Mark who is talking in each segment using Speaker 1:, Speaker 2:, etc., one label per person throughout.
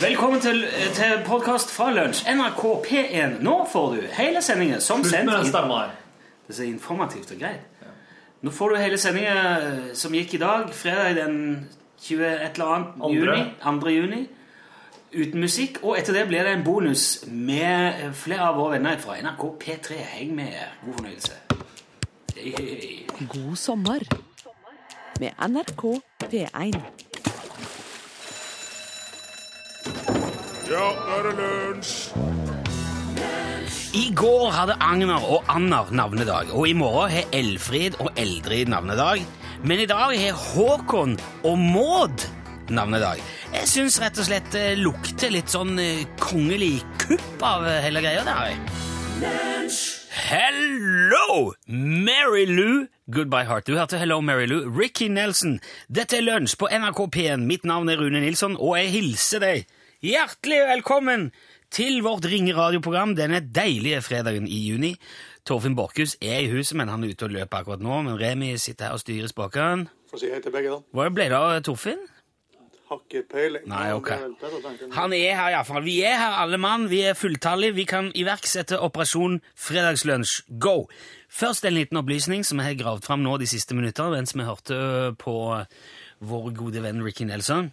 Speaker 1: Velkommen til, til podkast fra lunsj. NRK P1. Nå får du hele sendingen som
Speaker 2: Slutt
Speaker 1: sendt.
Speaker 2: med den
Speaker 1: i- Det er informativt og greit. Nå får du hele sendingen som gikk i dag, fredag den 20 et eller annet
Speaker 2: Andre.
Speaker 1: juni. 2. juni. Uten musikk. Og etter det blir det en bonus med flere av våre venner fra NRK P3. Heng med. God fornøyelse. Hei, hei, hei.
Speaker 3: God sommer med NRK P1.
Speaker 4: Ja, nå er det lunsj!
Speaker 1: I går hadde Agner og Anner navnedag, og i morgen har Elfrid og Eldrid navnedag. Men i dag har Håkon og Maud navnedag. Jeg syns rett og slett det lukter litt sånn eh, kongelig kupp av eh, hele greia der. Hello, Mary Lou. Goodbye Heart. Du hørte Hello, Mary Lou. Ricky Nelson. Dette er Lunsj på NRK P1. Mitt navn er Rune Nilsson, og jeg hilser deg hjertelig velkommen til vårt ringeradioprogram denne deilige fredagen i juni. Torfinn Borchhus er i huset, men han er ute og løper akkurat nå. Men Remi sitter her og styrer spaken.
Speaker 4: Få si hei til begge, da.
Speaker 1: Hva ble det av Torfinn?
Speaker 4: Har ikke peiling.
Speaker 1: Nei, ok. Han er her iallfall. Vi er her alle mann. Vi er fulltallige. Vi kan iverksette Operasjon Fredagslunsj Go. Først en liten opplysning som jeg har gravd fram nå de siste minuttene mens vi hørte på vår gode venn Ricky Nelson.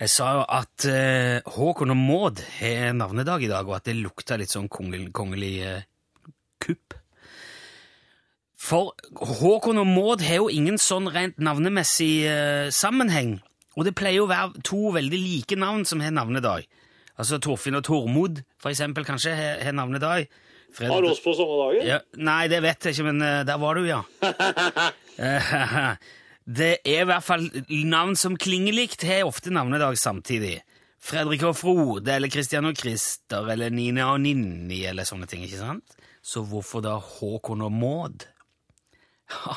Speaker 1: Jeg sa jo at eh, Håkon og Maud har navnedag i dag, og at det lukter litt sånn kongelig, kongelig eh, kupp. For Håkon og Maud har jo ingen sånn rent navnemessig eh, sammenheng. Og det pleier å være to veldig like navn som har navnedag. Altså Torfinn og Tormod, for eksempel, kanskje har har navnedag. Fred-
Speaker 4: Har oss på samme dagen?
Speaker 1: ja, nei, det vet jeg ikke, men uh, der var du, ja. Det er i hvert fall navn som klinger likt, har ofte navnedag samtidig. Fredrik og Frode, eller Christian og Christer, eller Nina og Ninni, eller sånne ting, ikke sant? Så hvorfor da Håkon og Maud?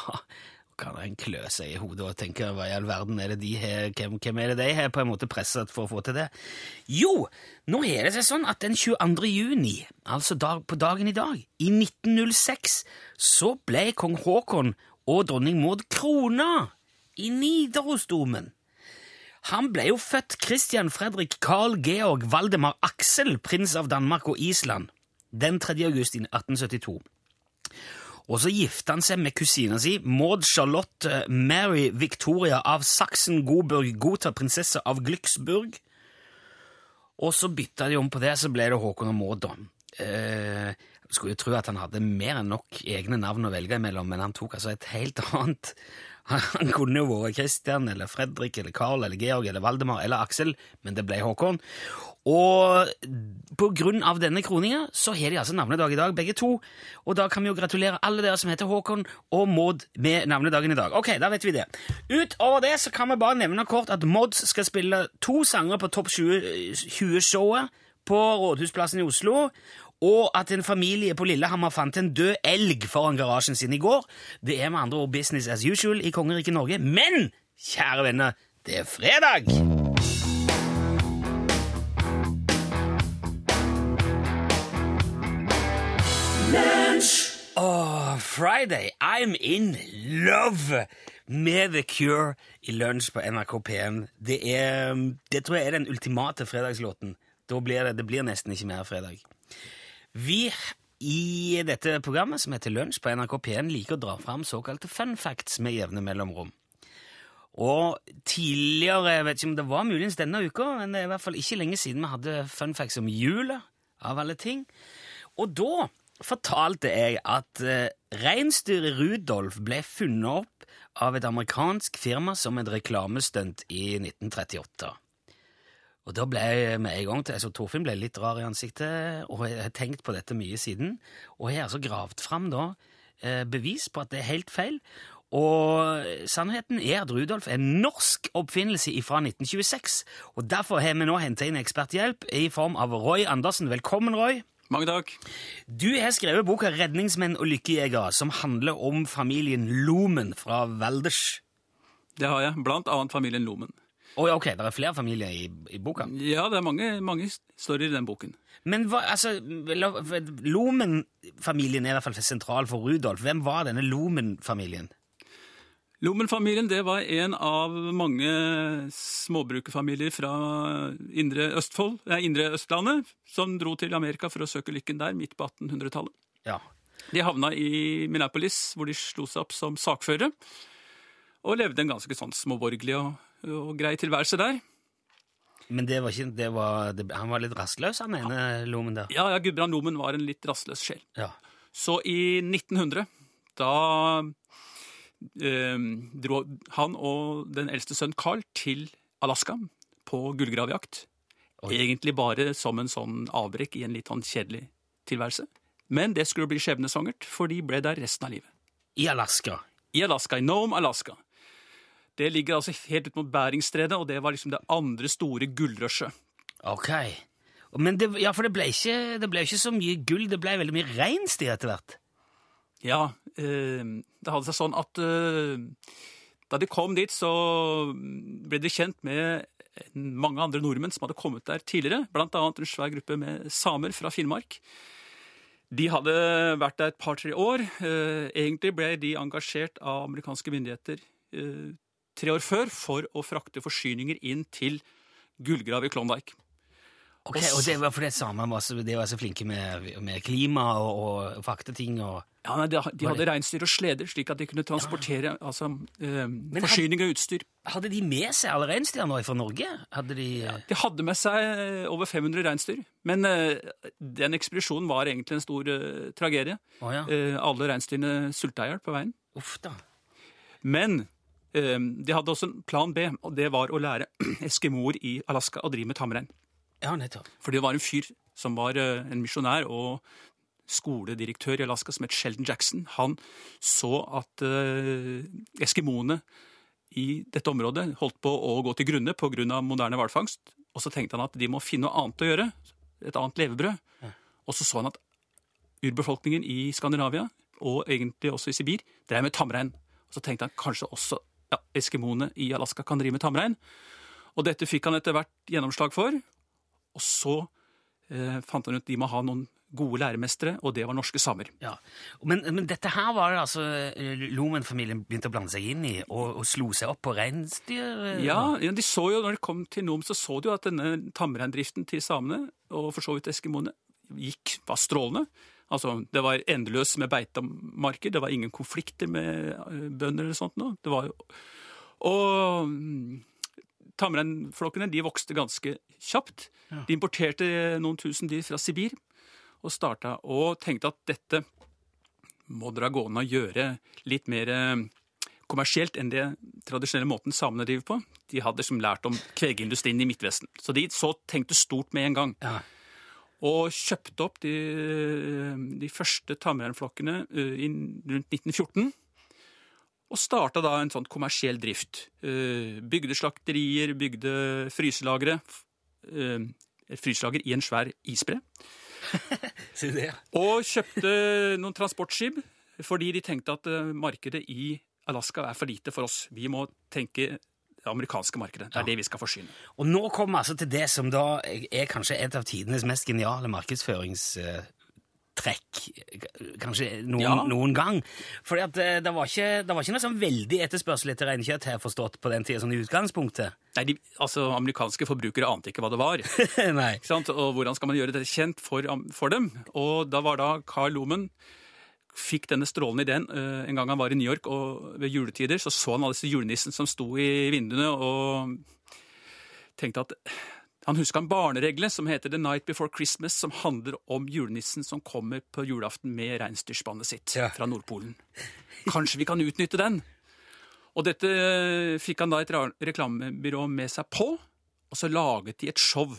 Speaker 1: kan en klø seg i hodet og tenke hva i all verden er det de her, hvem, hvem er det de har på en måte presset for å få til det? Jo, nå er det seg sånn at den 22. juni, altså dag, på dagen i dag, i 1906, så ble kong Håkon og dronning Maud krona i Nidarosdomen. Han ble jo født Christian Fredrik Carl Georg Valdemar Aksel, prins av Danmark og Island, den 3. august 1872. Og så gifta han seg med kusina si, Maud Charlotte Mary Victoria av Saksen-Goburg-Gotha, prinsesse av Glücksburg. Og så bytta de om på det, så ble det Håkon og Maud, da. Eh, skulle tro at han hadde mer enn nok egne navn å velge imellom, men han tok altså et helt annet. Han kunne jo vært Christian eller Fredrik eller Carl eller Georg eller Valdemar eller Aksel, men det ble Håkon. Og på grunn av denne kroninga så har de altså navnedag i dag, begge to. Og da kan vi jo gratulere alle dere som heter Håkon og Maud med navnedagen i dag. Ok, da vet vi det. Utover det så kan vi bare nevne kort at Mods skal spille to sanger på Topp 20-showet på Rådhusplassen i Oslo. Og at en familie på Lillehammer fant en død elg foran garasjen sin i går. Det er med andre ord business as usual i kongeriket Norge. Men, kjære venner, det er fredag! Oh, Friday, I'm in love med The Cure i lunsj på NRK P1. Det, det tror jeg er den ultimate fredagslåten. Da blir det, det blir nesten ikke mer fredag. Vi i dette programmet som heter Lunsj på NRK P1 liker å dra fram såkalte fun facts med jevne mellomrom. Og tidligere, jeg vet ikke om det var muligens denne uka, men det er i hvert fall ikke lenge siden vi hadde fun facts om jula, av alle ting. Og da fortalte jeg at eh, reinsdyret Rudolf ble funnet opp av et amerikansk firma som et reklamestunt i 1938. Og da ble jeg med en gang til, altså Torfinn ble litt rar i ansiktet, og jeg har tenkt på dette mye siden, og jeg har altså gravd fram da eh, bevis på at det er helt feil, og sannheten er at Rudolf er en norsk oppfinnelse fra 1926, og derfor har vi nå hentet inn eksperthjelp i form av Roy Andersen. Velkommen, Roy.
Speaker 5: Mange takk.
Speaker 1: Du har skrevet boka Redningsmenn og lykkejegere, som handler om familien Lomen fra Valdres.
Speaker 5: Det har jeg. Blant annet familien Lomen.
Speaker 1: Ja, ok, det er flere familier i, i boka.
Speaker 5: Ja, det er mange, mange storyer i den boken.
Speaker 1: Men hva, altså, Lomen-familien er i hvert fall sentral for Rudolf. Hvem var denne Lomen-familien?
Speaker 5: Lomen-familien det var en av mange småbrukerfamilier fra indre Østfold, nei, indre Østlandet som dro til Amerika for å søke lykken der midt på 1800-tallet.
Speaker 1: Ja.
Speaker 5: De havna i Minneapolis, hvor de slo seg opp som sakførere. Og levde en ganske sånn småborgerlig og, og grei tilværelse der.
Speaker 1: Men det var ikke, det var, det, han var litt rastløs, han ene lommen der.
Speaker 5: Ja, ja, Gudbrand Lomen var en litt rastløs sjel.
Speaker 1: Ja.
Speaker 5: Så i 1900, da eh, dro han og den eldste sønnen Carl til Alaska på gullgravjakt. Egentlig bare som en sånn avbrekk i en litt sånn kjedelig tilværelse. Men det skulle bli skjebnesvangert, for de ble der resten av livet.
Speaker 1: I Alaska.
Speaker 5: I Alaska, i Nome, Alaska. Det ligger altså helt ut mot Beringstredet, og det var liksom det andre store gullrushet.
Speaker 1: Ok. Men det, ja, for det ble, ikke, det ble ikke så mye gull, det ble veldig mye reinsdyr etter hvert.
Speaker 5: Ja, eh, det hadde seg sånn at eh, da de kom dit, så ble de kjent med mange andre nordmenn som hadde kommet der tidligere, blant annet en svær gruppe med samer fra Finnmark. De hadde vært der et par-tre år. Eh, egentlig ble de engasjert av amerikanske myndigheter eh, tre år før for å frakte forsyninger inn til gullgrav i Klondyke.
Speaker 1: Ok, Og det var fordi samene var, så- de var så flinke med, med klima og, og fakteting og
Speaker 5: Ja, nei, de, de hadde reinsdyr og sleder, slik at de kunne transportere altså, eh, forsyning og utstyr.
Speaker 1: Hadde de med seg alle reinsdyrene fra Norge? Hadde de ja,
Speaker 5: De hadde med seg eh, over 500 reinsdyr, men eh, den ekspedisjonen var egentlig en stor eh, tragedie.
Speaker 1: Oh, ja.
Speaker 5: Eh, alle reinsdyrene sulta i hjel på veien.
Speaker 1: Uff da.
Speaker 5: Men de hadde også en plan B, og det var å lære eskimoer i Alaska å drive med tamrein.
Speaker 1: Ja, nettopp.
Speaker 5: For det var en fyr som var eh, en misjonær og skoledirektør i Alaska som het Sheldon Jackson. Han så at eh, eskimoene i dette området holdt på å gå til grunne pga. moderne hvalfangst. Og så tenkte han at de må finne noe annet å gjøre. Et annet levebrød. Og så så han at urbefolkningen i Skandinavia, og egentlig også i Sibir, drev med tamrein. Og så tenkte han kanskje også ja, eskimoene i Alaska kan drive med tamrein. Og dette fikk han etter hvert gjennomslag for. Og så eh, fant han ut de må ha noen gode læremestere, og det var norske samer.
Speaker 1: Ja. Men, men dette her var det altså eh, Lomen-familien begynte å blande seg inn i, og, og slo seg opp på reinsdyr? eh,
Speaker 5: Ja, ja, de så jo, når de kom til Nome, så så de jo at denne tamreindriften til samene, og for så vidt eskimoene, gikk, var strålende. Altså, det var endeløst med beitemarker, det var ingen konflikter med eh, bønder eller sånt noe. Det var jo... Og mm, tamreinflokkene, de vokste ganske kjapt. De importerte noen tusen dyr fra Sibir, og starta og tenkte at dette må dere gå an å gjøre litt mer eh, kommersielt enn det tradisjonelle måten samene driver på. De hadde som lært om kvegeindustrien i Midtvesten. Så de så tenkte stort med en gang.
Speaker 1: Ja.
Speaker 5: Og kjøpte opp de, de første tamreinflokkene eh, rundt 1914. Og starta da en sånn kommersiell drift. Eh, Bygde slakterier, bygde fryselagre. eh, fryselager i en svær isbre. Og kjøpte noen transportskip fordi de tenkte at markedet i Alaska er for lite for oss. Vi må tenke det amerikanske markedet. Det er det vi skal forsyne.
Speaker 1: Og nå kommer vi altså til det som da er kanskje et av tidenes mest geniale markedsføringstrekk. Kanskje noen,
Speaker 5: Ja.
Speaker 1: noen gang. Fordi at eh, det var, ikke, det var ikke noe sånn veldig etterspørsel etter reinkjøtt her forstått på den tida, sånn i utgangspunktet.
Speaker 5: Nei, de, altså Amerikanske forbrukere ante ikke hva det var.
Speaker 1: Nei.
Speaker 5: Og hvordan skal man gjøre det kjent for, for dem? Og da var da Carl Loman fikk denne strålende ideen eh, en gang han var i New York, og ved juletider så så han alle disse julenissene som sto i vinduene, og tenkte at han huska en barneregle som heter The Night Before Christmas, som handler om julenissen som kommer på julaften med reinsdyrspannet sitt
Speaker 1: Ja.
Speaker 5: fra Nordpolen. Kanskje vi kan utnytte den? Og dette fikk han da et reklamebyrå med seg på, og så laget de et show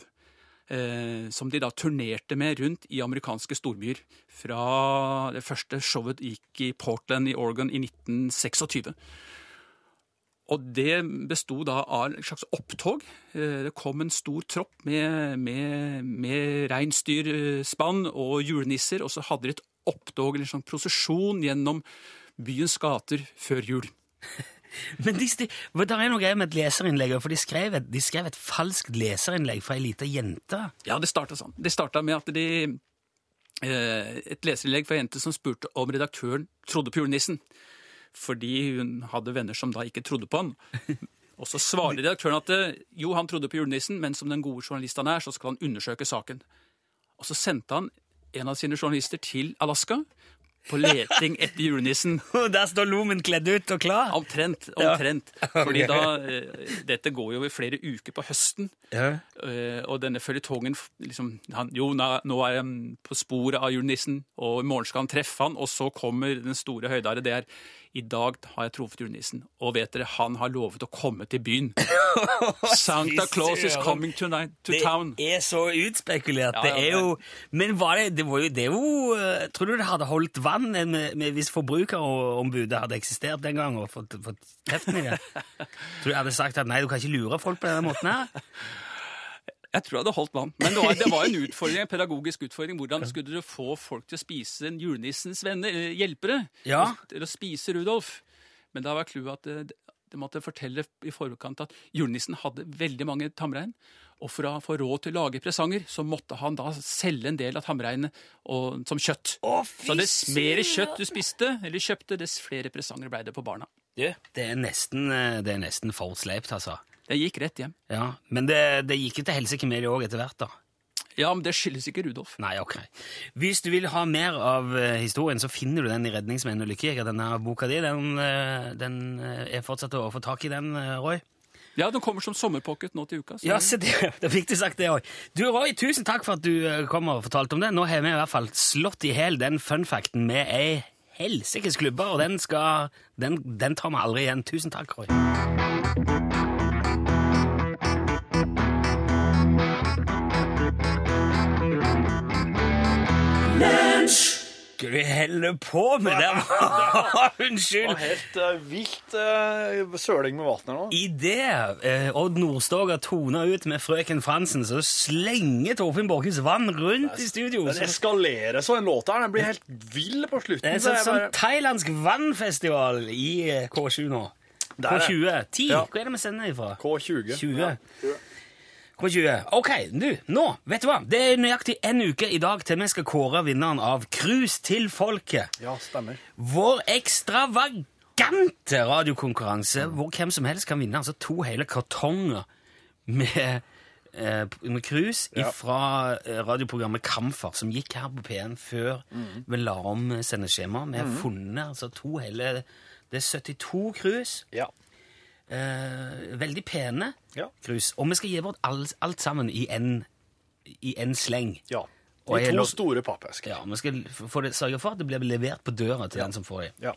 Speaker 5: som de da turnerte med rundt i amerikanske storbyer. Fra det første showet gikk i Portland i Oregon i 1926. Og det besto da av et slags opptog. Eh, Det kom en stor tropp med, med, med reinsdyrspann og julenisser, og så hadde de et opptog, eller en sånn prosesjon gjennom byens gater før jul.
Speaker 1: Men de, der er noe greier med et leserinnlegg, for de skrev et, de skrev et falskt leserinnlegg fra ei lita jente.
Speaker 5: Ja, det starta sånn. Det starta med at de eh, Et leserinnlegg fra en jente som spurte om redaktøren trodde på julenissen. fordi hun hadde venner som da ikke trodde på han. Og så svarer redaktøren at eh, jo, han trodde på julenissen, men som den gode journalist han er, så skal han undersøke saken. Og så sendte han en av sine journalister til Alaska på leting etter julenissen.
Speaker 1: Der står Lomen kledd ut og klar.
Speaker 5: Omtrent. omtrent. Fordi da, eh, Dette går jo i flere uker på høsten.
Speaker 1: Ja.
Speaker 5: Eh, og denne føljetongen liksom, han, Jo, na- nå er han på sporet av julenissen, og i morgen skal han treffe han, og så kommer den store høydare. Det er I dag har jeg truffet julenissen, og vet dere, han har lovet å komme til byen. Santa Claus is coming tonight to town.
Speaker 1: Det er så utspekulert.
Speaker 5: Ja,
Speaker 1: det er jo Men var det, det var jo det jo eh, Tror du det hadde holdt vann med, med hvis forbrukerombudet hadde eksistert den gangen og fått, fått teften i det? Tror du jeg hadde sagt at nei, du kan ikke lure folk på denne måten her?
Speaker 5: Jeg tror jeg hadde holdt vann. Men det var, det var en utfordring, en pedagogisk utfordring. Hvordan skulle dere få folk til å spise en julenissens venner, eh, hjelpere?
Speaker 1: Ja.
Speaker 5: Til å spise Rudolf? Men da var clouet at det, det måtte fortelle i forkant at julenissen hadde veldig mange tamrein. Og for å få råd til å lage presanger, så måtte han da selge en del av tamreinene som kjøtt.
Speaker 1: Å,
Speaker 5: så dess mer kjøtt du spiste, eller kjøpte, dess flere presanger ble det på barna.
Speaker 1: Du, det er nesten, eh, det er nesten for sleipt, altså.
Speaker 5: Det gikk rett hjem.
Speaker 1: Ja, Men det, det gikk jo til helsike med det òg etter hvert, da.
Speaker 5: Ja, men det skyldes ikke Rudolf.
Speaker 1: Nei, ok. Hvis du vil ha mer av eh, historien, så finner du den i Redningsmenn og lykkejeger. Denne boka di, den, eh, den eh, er fortsatt å få tak i den, Roy.
Speaker 5: Ja, den kommer som sommerpocket nå til uka. så-
Speaker 1: Ja, se det, det fikk du sagt det òg. Du, Roy, tusen takk for at du kom og fortalte om det. Nå har vi i hvert fall slått i hæl den funfacten med ei helsikes klubbe, og den skal den, den tar vi aldri igjen. Tusen takk, Roy. Skal du helle på med det? Unnskyld!
Speaker 2: Helt uh, vilt uh, søling med vann her nå.
Speaker 1: Idet uh, Odd Nordstoga toner ut med frøken Fransen, så slenger Torfinn Borchhus vann rundt i studio.
Speaker 2: Den eskalerer så, den låta her. Den blir helt vill på slutten.
Speaker 1: det er sånn, sånn
Speaker 2: bare-
Speaker 1: thailandsk vannfestival i eh, K7 nå.
Speaker 2: Er-
Speaker 1: K20. 10.
Speaker 2: Ja.
Speaker 1: Hvor er det vi sender ifra?
Speaker 2: K20.
Speaker 1: 20. K20. Ok, du, nå, vet du hva? Det er nøyaktig en uke i dag til vi skal kåre vinneren av Cruise til folket.
Speaker 2: Ja, stemmer.
Speaker 1: Vår ekstravagante radiokonkurranse hvor hvem som helst kan vinne altså to hele kartonger med, eh, med cruise
Speaker 2: Ja.
Speaker 1: fra eh, radioprogrammet Kamfer, som gikk her på P1 før vi la om sendeskjema. Vi har funnet altså to hele Det er 72 cruise.
Speaker 2: Ja.
Speaker 1: Eh, veldig pene
Speaker 2: Ja.
Speaker 1: krus. Og vi skal gi bort alt, alt sammen i en, i en sleng.
Speaker 2: ja. I to store pappesker.
Speaker 1: Ja, Vi skal få det, sørge for at det blir levert på døra til den som får det.
Speaker 2: Ja.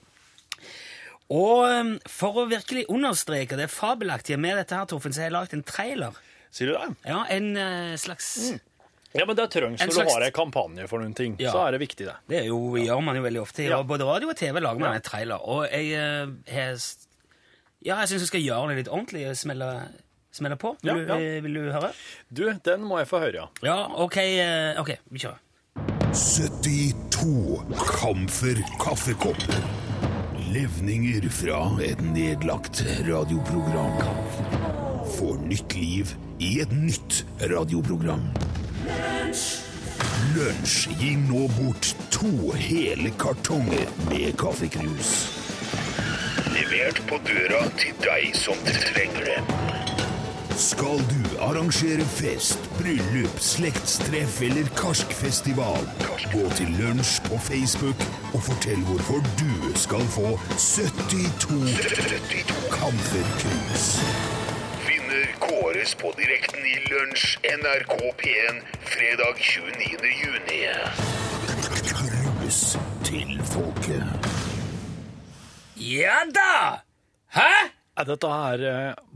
Speaker 1: Og um, for å virkelig understreke det fabelaktige med dette, her, Torfinn, så har jeg lagd en trailer.
Speaker 2: Sier du det?
Speaker 1: Ja, En uh, slags
Speaker 2: Ja, men det trengs
Speaker 1: En
Speaker 2: når
Speaker 1: slags-
Speaker 2: du har en kampanje for noen ting.
Speaker 1: Ja.
Speaker 2: Så er det viktig, det.
Speaker 1: Det er jo, gjør man jo veldig ofte.
Speaker 2: Ja.
Speaker 1: Ja. Både radio og TV lager man
Speaker 2: Ja.
Speaker 1: en trailer. Og jeg eh, har Ja, jeg syns du skal gjøre det litt ordentlig. og Smelle, smelle på. Vil,
Speaker 2: Ja,
Speaker 1: du,
Speaker 2: ja.
Speaker 1: eh, vil du høre?
Speaker 2: Du, den må jeg få høre, ja.
Speaker 1: Ja, OK. eh, ok, Vi kjører.
Speaker 6: 72 Kamfer kaffekopper. Levninger fra et nedlagt radioprogram. Får nytt liv i et nytt radioprogram. Lunsj gir nå bort to hele kartonger med kaffekrus. Levert på døra til deg som trenger det. Skal du arrangere fest, bryllup, slektstreff eller karskfestival? Gå til lunsj på Facebook og fortell hvorfor du skal få 72 kamferkrus. Vinner kåres på direkten i lunsj NRK P1 fredag 29. juni. Krus
Speaker 1: Ja da! Hæ?
Speaker 2: Er dette her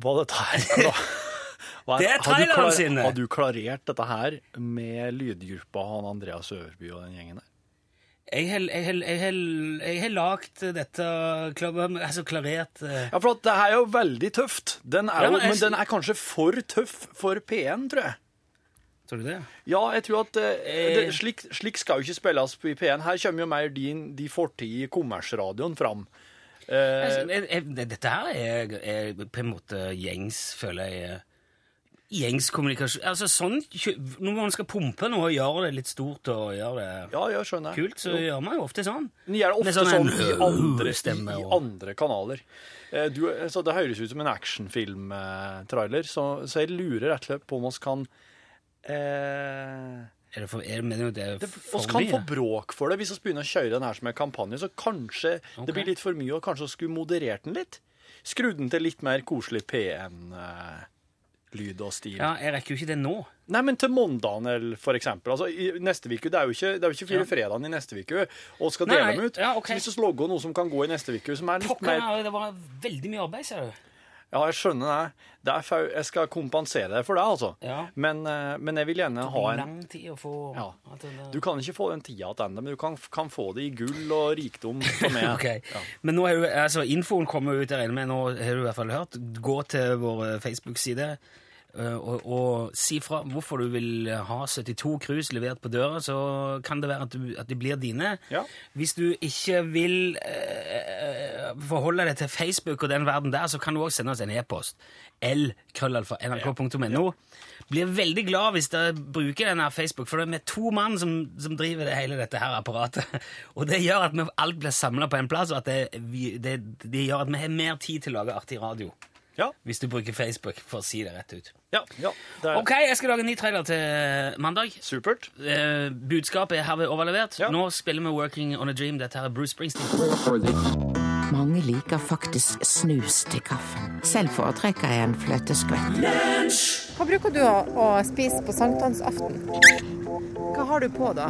Speaker 2: Hva dette her hva
Speaker 1: er,
Speaker 2: Det
Speaker 1: er
Speaker 2: klar-
Speaker 1: sine.
Speaker 2: Har du klarert dette her med lydgruppa han Andreas Øverby og den gjengen der?
Speaker 1: Jeg har- lagd dette Altså klarert eh,
Speaker 2: Ja, for det her er jo veldig tøft. Den er
Speaker 1: Ja, men jeg-
Speaker 2: men den er kanskje for tøff for P1, tror jeg.
Speaker 1: Tror du det?
Speaker 2: Ja, jeg tror at eh, det, slik, slik skal jo ikke spilles på i P1. Her kommer jo mer din, de fortid i kommersradioen fram. Eh,
Speaker 1: Altså, jeg, dette her er, på en måte gjengs, føler jeg. gjengs kommunikasjon Altså sånn Når man skal pumpe noe og gjøre det litt stort og gjøre det
Speaker 2: Ja, jeg skjønner.
Speaker 1: kult, så gjør man jo ofte sånn.
Speaker 2: Men gjør er ofte sånn,
Speaker 1: sånn
Speaker 2: i, andre,
Speaker 1: stemme
Speaker 2: i andre kanaler. Eh, Du, så det høres ut som en actionfilm-trailer, så, så jeg lurer rett og slett på om vi kan eh,
Speaker 1: Er det for, er det, det er
Speaker 2: det, oss kan få bråk for det hvis vi begynner å kjøre den her som en kampanje. Så kanskje
Speaker 1: okay.
Speaker 2: det blir litt for mye, og kanskje vi skulle moderert den litt. Skrudd den til litt mer koselig P1-lyd og stil.
Speaker 1: Ja, jeg rekker jo ikke det nå.
Speaker 2: Nei, men til mandagen, for eksempel. Altså, i neste uke, Det er jo ikke, det er jo ikke fire fredagen i neste uke, og skal dele
Speaker 1: nei,
Speaker 2: dem ut.
Speaker 1: ja, okay.
Speaker 2: Så hvis vi logger noe som kan gå i neste uke, som er litt
Speaker 1: Pokker,
Speaker 2: mer
Speaker 1: det var veldig mye arbeid, ser du.
Speaker 2: Ja, jeg skjønner det. det er jeg skal kompensere deg for det, altså.
Speaker 1: Ja.
Speaker 2: Men, eh, men jeg vil gjerne ha en
Speaker 1: Lang tid å få
Speaker 2: Ja. Du kan ikke få den tida tilbake, men du kan, kan få det i gull og rikdom som er
Speaker 1: Ok, Men nå har du, altså infoen kommer ut, jeg regner med, nå har du i hvert fall hørt. Gå til vår Facebook-side eh, og, og si fra hvorfor du vil ha 72 krus levert på døra, så kan det være at, du, at de blir dine.
Speaker 2: Ja.
Speaker 1: Hvis du ikke vil eh, forholde deg til Facebook og den verden der, så kan du også sende oss en e-post. l-krøllalfa.nrk.no. Blir veldig glad hvis dere bruker denne Facebook, for det er med to mann som, som driver det hele dette her apparatet. Og det gjør at vi alt blir samla på en plass, og at det, vi, det, det gjør at vi har mer tid til å lage artig radio.
Speaker 2: Ja,
Speaker 1: Hvis du bruker Facebook, for å si det rett ut.
Speaker 2: ja, ja. Det er
Speaker 1: Ok, jeg skal lage en ny trailer til mandag.
Speaker 2: supert.
Speaker 1: Eh, budskapet er herved overlevert.
Speaker 2: Ja.
Speaker 1: Nå spiller vi Working on a Dream. Dette her er Bruce Springsteen.
Speaker 7: Mange liker faktisk snus til kaffen. Selv foretrekker jeg en fløteskvett.
Speaker 8: Hva bruker du å, å spise på sankthansaften? Hva har du på da?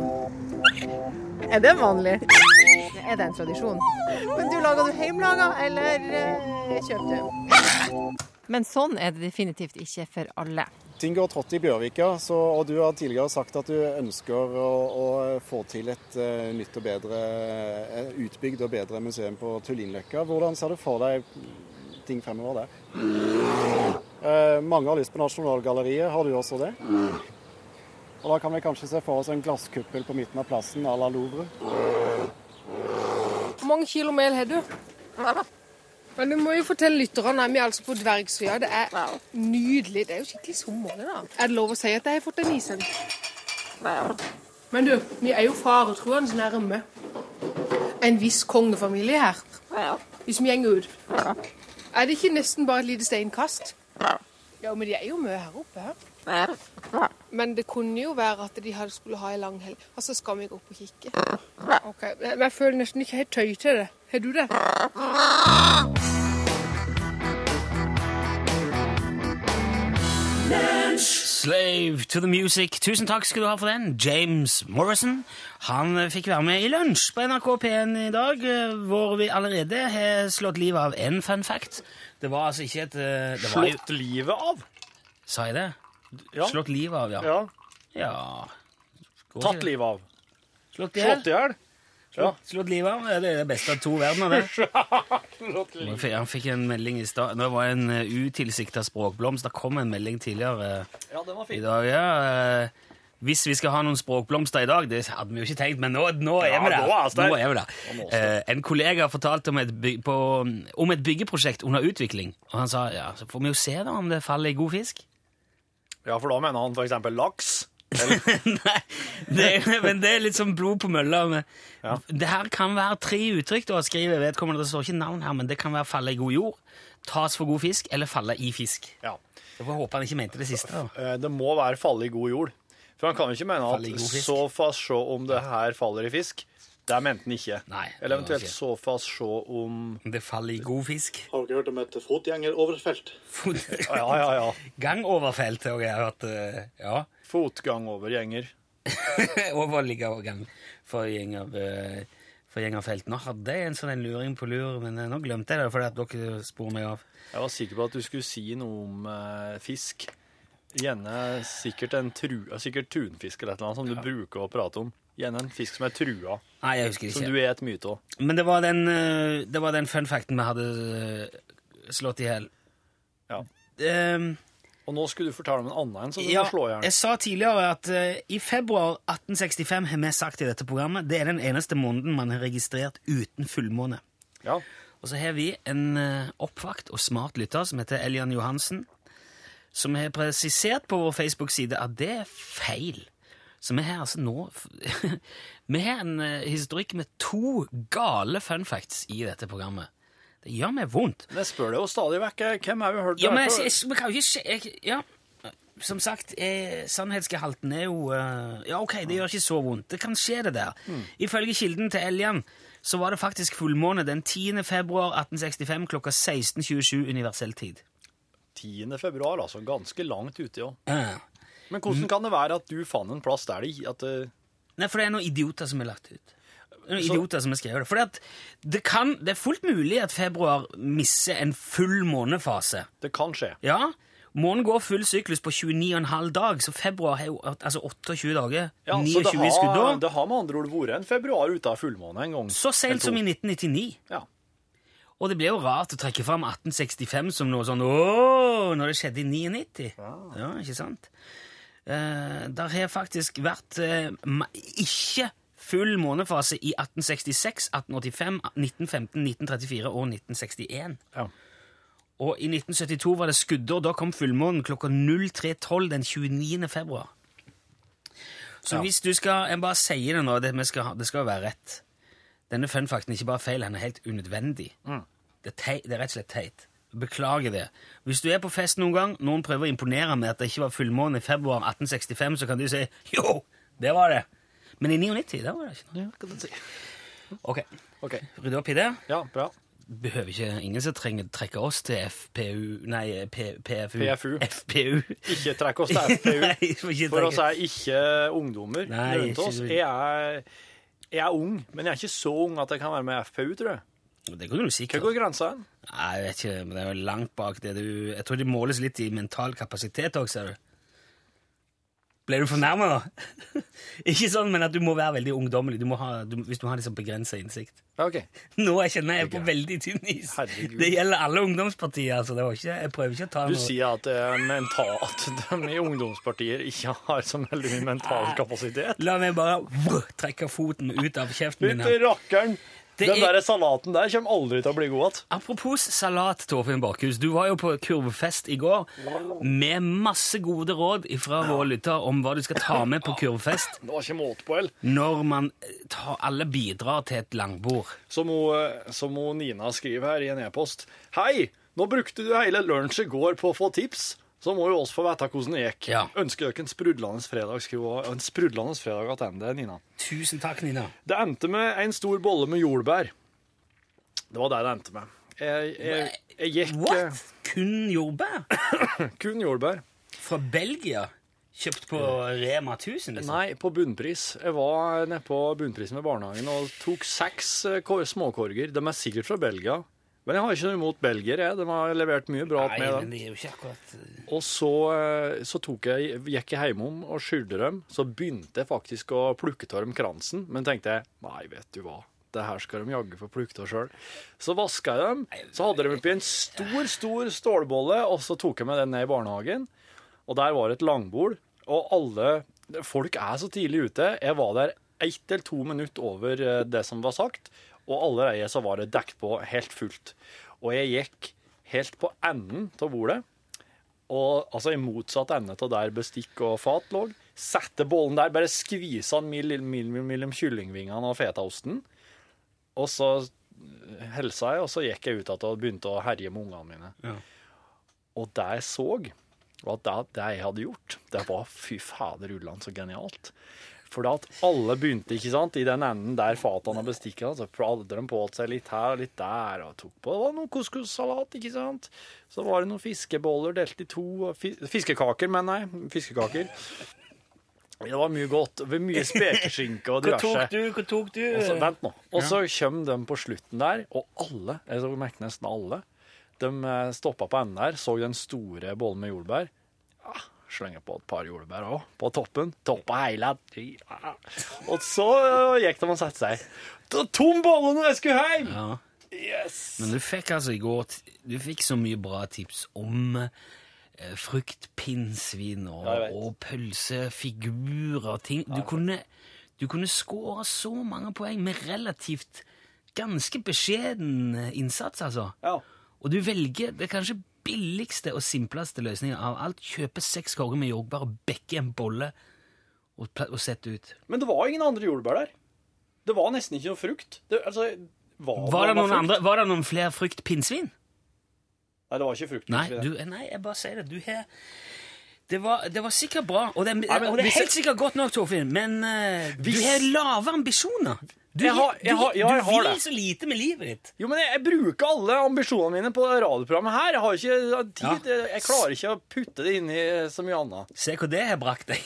Speaker 8: Er det vanlig? Er det en tradisjon? Men du lager du hjemmelaga, eller eh, kjøper du? Men sånn er det definitivt ikke for alle.
Speaker 9: Ting går trått i Bjørvika, så, og du har tidligere sagt at du ønsker å, å få til et uh, nytt og bedre, uh, utbygd og bedre museum på Tullinløkka. Hvordan ser du for deg ting fremover der? Uh, mange har lyst på Nasjonalgalleriet, har du også det? Og da kan vi kanskje se for oss en glasskuppel på midten av plassen à la Louvre.
Speaker 10: Hvor mange kilo mel har du? Men du må jo fortelle lytterne. Vi er altså på Dvergsøya. Det er nydelig. Det er jo skikkelig sommer. det da. Er det lov å si at jeg har fått en isen? Men du, vi er jo faretruende nærme en viss kongefamilie her. Hvis vi gjenger ut. Er det ikke nesten bare et lite steinkast? Ja, men de er jo mye her oppe. her. Men det kunne jo være at de hadde skulle ha en lang helg. Og så skal vi gå opp og kikke. Ok, Men jeg føler nesten ikke helt tøy til det. Har du det?
Speaker 1: Slave to the music. Tusen takk skal du ha for den. James Morrison. Han fikk være med i Lunsj på NRK P1 i dag, hvor vi allerede har slått livet av en fun fact. Det var altså ikke et eh, det var
Speaker 2: Slått livet av.
Speaker 1: Sa jeg det?
Speaker 2: Ja.
Speaker 1: Slått livet av, ja.
Speaker 2: ja.
Speaker 1: ja. Går
Speaker 2: Tatt
Speaker 1: ikke det?
Speaker 2: livet av.
Speaker 1: Slått i hjel.
Speaker 2: I hjel. Ja.
Speaker 1: Slått livet av. Det er det beste av to verdener, det.
Speaker 2: Slått livet.
Speaker 1: Han fikk- Han fikk en melding i stad. Det var en uh, utilsikta språkblomst. Det kom en melding tidligere eh,
Speaker 2: Ja, den var
Speaker 1: i
Speaker 2: fin.
Speaker 1: dag. ja. Eh, hvis vi skal ha noen språkblomster i dag, det hadde vi jo ikke tenkt, men nå, nå er
Speaker 2: Ja,
Speaker 1: vi der.
Speaker 2: nå er vi der.
Speaker 1: Nå er vi der.
Speaker 2: Nå vi.
Speaker 1: Eh, en kollega fortalte om et, byg på, om et byggeprosjekt under utvikling. Og han sa ja, så får vi jo se da om det faller i god fisk.
Speaker 2: Ja, for da mener han eksempel laks.
Speaker 1: Nei, det, er- men det er litt som blod på mølla. men
Speaker 2: Ja.
Speaker 1: Det her kan være tre uttrykk, du har skrevet. vedkommende. Det står ikke navn her, men det kan være falle i god jord, tas for god fisk, eller falle i fisk.
Speaker 2: Ja.
Speaker 1: Jeg får håpe han ikke mente det siste. da.
Speaker 2: Eh, Det må være falle i god jord. For han kan jo ikke mene at så fast se om det her faller i fisk. Det mente han ikke.
Speaker 1: Nei,
Speaker 2: Eller eventuelt
Speaker 1: ikke.
Speaker 2: så fast se om
Speaker 1: det faller i god fisk.
Speaker 4: Har dere hørt om et fotgjengeroverfelt?
Speaker 2: Ja, ja, ja.
Speaker 1: Gangoverfelt har jeg hørt. eh, Ja.
Speaker 2: Fotgangovergjenger.
Speaker 1: Overliggergang for gjenger, eh, for gjengerfelt. Nå hadde jeg en sånn en luring på lur, men eh, nå glemte jeg det fordi at dere spor meg av.
Speaker 2: Jeg var sikker på at du skulle si noe om eh, fisk. Gjerne sikkert en tru, sikkert tunfisk eller et eller annet som du bruker å prate om. Gjerne en fisk som er trua,
Speaker 1: Nei, jeg husker
Speaker 2: som
Speaker 1: ikke.
Speaker 2: du et mye av.
Speaker 1: Men det var den, eh, det var den fun facten vi hadde eh, slått i hjel.
Speaker 2: Ja.
Speaker 1: Um,
Speaker 2: Og nå skulle du fortelle om en annen en som du
Speaker 1: ja,
Speaker 2: slå i hjel.
Speaker 1: jeg sa tidligere at uh, i februar 1865 har vi sagt i dette programmet, det er den eneste måneden man har registrert uten fullmåne.
Speaker 2: Ja.
Speaker 1: Og så har vi en uh, oppvakt og smart lytter som heter Elian Johansen, som har presisert på vår Facebook-side at det er feil. Så vi har altså nå Vi har en eh, historikk med to gale fun facts i dette programmet. Det gjør meg vondt.
Speaker 2: Jeg spør deg jo stadig vekk, eh, hvem har vi hørt
Speaker 1: Ja,
Speaker 2: det
Speaker 1: men jeg, jeg, kan jo ikke Ja, som sagt, eh, sannhetsgehalten er jo eh, Ja, ok, det gjør ikke så vondt. Det kan skje, det der.
Speaker 2: Mm.
Speaker 1: Ifølge kilden til Eljan så var det faktisk fullmåne den 10. februar 1865 klokka 16.27 universell tid.
Speaker 2: 10. februar, altså ganske langt ute, ja.
Speaker 1: Ja.
Speaker 2: Men hvordan kan det være at du fant en plass der det at uh...
Speaker 1: Nei, for det er noen idioter som har lagt ut. Er Noen
Speaker 2: Så-
Speaker 1: idioter som har skrevet det. Fordi at det, kan, det er fullt mulig at februar misser en full månefase.
Speaker 2: Det kan skje.
Speaker 1: Ja, Månen går full syklus på 29,5 dag, så februar har jo altså 28 dager.
Speaker 2: Ja, så
Speaker 1: 29
Speaker 2: det har, det har med andre ord vært en februar ute av fullmåne en gang.
Speaker 1: Så sent som i 1999.
Speaker 2: Ja.
Speaker 1: Og det blir jo rart å trekke fram 1865 som noe sånn Åh, når det skjedde i 99. Ja, ikke sant? Eh, der har faktisk vært eh, ikke full månefase i 1866, 1885, 1915, 1934 og 1961.
Speaker 2: Ja.
Speaker 1: Og i 1972 var det skuddår. Da kom fullmånen klokka 03.12 den 29. februar. Så
Speaker 2: Ja.
Speaker 1: hvis du skal Jeg bare sier det nå, det, skal, det skal være rett. Denne funfacten er ikke bare feil, den er helt unødvendig.
Speaker 2: Mm.
Speaker 1: Det, er teit, det er rett og slett teit. Beklager det. Hvis du er på fest noen gang, noen prøver å imponere med at det ikke var fullmåne i februar 1865, så kan du si jo, det var det. Men i 99, der var det ikke noe.
Speaker 2: Ja, kan du si.
Speaker 1: Ok,
Speaker 2: okay.
Speaker 1: rydde opp i det.
Speaker 2: Ja, bra.
Speaker 1: Behøver ikke ingen som trenger trekke oss til FPU Nei, P, PFU.
Speaker 2: PFU.
Speaker 1: FPU.
Speaker 2: Ikke trekke oss til FPU.
Speaker 1: Nei,
Speaker 2: For oss er ikke ungdommer
Speaker 1: Nei,
Speaker 2: rundt
Speaker 1: ikke
Speaker 2: oss. Jeg er, jeg er ung, men jeg er ikke så ung at jeg kan være med i FPU, tror jeg.
Speaker 1: Det kan du
Speaker 2: Hva
Speaker 1: sikkert.
Speaker 2: går grensa?
Speaker 1: Nei, jeg vet ikke, men det er jo langt bak det du Jeg tror det måles litt i mental kapasitet òg, ser du. Ble du fornærma nå? ikke sånn, men at du må være veldig ungdommelig du ha, du, hvis du har liksom begrensa innsikt.
Speaker 2: Okay. ok.
Speaker 1: Nå jeg kjenner jeg er på veldig tynn is.
Speaker 2: Herregud.
Speaker 1: Det gjelder alle ungdomspartier. altså. Det var ikke, jeg prøver ikke å ta
Speaker 2: Du
Speaker 1: noe
Speaker 2: sier at, det er mental, at de i ungdomspartier ikke har så veldig mye mental kapasitet?
Speaker 1: La meg bare vrr, trekke foten ut av kjeften min.
Speaker 2: Ut rakkeren!
Speaker 1: Det
Speaker 2: Den
Speaker 1: er-
Speaker 2: der salaten der kommer aldri til å bli god igjen.
Speaker 1: Apropos salat, Torfinn Bakhus. Du var jo på kurvefest i går med masse gode råd fra våre lytter om hva du skal ta med på kurvefest
Speaker 2: Det var ikke måte på, el.
Speaker 1: når man tar, alle bidrar til et langbord.
Speaker 2: Som, hun, som hun Nina skriver her i en e-post. Hei! Nå brukte du hele lunsj i går på å få tips. Så må jo oss få vite hvordan det gikk.
Speaker 1: Ja.
Speaker 2: Ønsker dere en sprudlende fredag, skriver. En sprudlende fredag tilbake, Nina.
Speaker 1: Tusen takk, Nina.
Speaker 2: Det endte med en stor bolle med jordbær. Det var det det endte med. Jeg, jeg, jeg gikk
Speaker 1: What? Kun jordbær?
Speaker 2: kun jordbær.
Speaker 1: Fra Belgia? Kjøpt på Rema 1000? Liksom.
Speaker 2: Nei, på bunnpris. Jeg var nede på bunnprisen ved barnehagen og tok seks eh, småkorger. De er sikkert fra Belgia. Men jeg har ikke noe imot belgiere. De har levert mye bra
Speaker 1: Nei,
Speaker 2: med
Speaker 1: men det er jo ikke akkurat eh,
Speaker 2: Og så, eh, så jeg, gikk jeg hjemom og skylte dem. Så begynte jeg faktisk å plukke av dem kransen, men tenkte jeg, nei, vet du hva, det her skal de jaggu få plukke av sjøl. Så vaska jeg dem, så hadde de oppi en stor, stor stålbolle, og så tok jeg med den ned i barnehagen. Og der var et langbord, og alle Folk er så tidlig ute. Jeg var der ett eller to minutter over eh, det som var sagt, og allerede så var det dekket på helt fullt. Og jeg gikk helt på enden av bordet. Og altså i motsatt ende av der bestikk og fat lå. Sette bollen der, bare skvise den mild- mellom kyllingvingene og fetaosten. Og så helsa jeg, og så gikk jeg ut igjen og begynte å herje med ungene mine.
Speaker 1: Ja.
Speaker 2: Og det jeg så, var at det, det jeg hadde gjort, det var fy fader ulland så genialt. For at alle begynte ikke sant, i den enden der fatene og bestikkene, så hadde de på seg litt her og litt der, og tok på det var noe couscous-salat, ikke sant. Så var det noen fiskeboller delt i to, fiskekaker, mener jeg, fiskekaker. Det var mye godt, mye spekeskinke og
Speaker 1: Hva tok du? Hva tok du?
Speaker 2: Og så, vent nå. Og så kommer de på slutten der, og alle, jeg så merker nesten alle, de eh, stoppa på enden der, så den store bollen med jordbær. Ja, slenger på et par jordbær òg, på toppen. Toppa hele. Og så eh, gikk de og satte seg. Det var tom bolle når jeg skulle hjem!
Speaker 1: Ja.
Speaker 2: Yes!
Speaker 1: Men du fikk altså i går Du fikk så mye bra tips om eh, fruktpinnsvin og,
Speaker 2: Ja,
Speaker 1: og pølsefigurer og ting. Du kunne, du kunne skåre så mange poeng med relativt ganske beskjeden eh, innsats, altså.
Speaker 2: Ja.
Speaker 1: Og du velger Det er kanskje billigste og simpleste løsningen av alt. Kjøpe seks korger med jordbær og bekke en bolle og, og sette ut.
Speaker 2: Men det var ingen andre jordbær der. Det var nesten ikke noe frukt. Det, altså, var,
Speaker 1: Var det, noen
Speaker 2: frukt?
Speaker 1: andre, var det noen flere frukt pinnsvin?
Speaker 2: Nei, det var ikke frukt.
Speaker 1: Nei, du, nei, jeg bare sier det. Du har det var, det var sikkert bra, og det,
Speaker 2: men
Speaker 1: og det er helt
Speaker 2: jeg-
Speaker 1: sikkert godt nok, Torfinn, men eh, du har lave ambisjoner. Du,
Speaker 2: Jeg har- jeg har- ja, jeg
Speaker 1: du
Speaker 2: har
Speaker 1: vil
Speaker 2: det.
Speaker 1: så lite med livet ditt.
Speaker 2: Jo, men jeg, jeg bruker alle ambisjonene mine på radioprogrammet her. Jeg har ikke tid. Jeg klarer ikke å putte det inn i så mye annet.
Speaker 1: Se hvor det har brakt deg.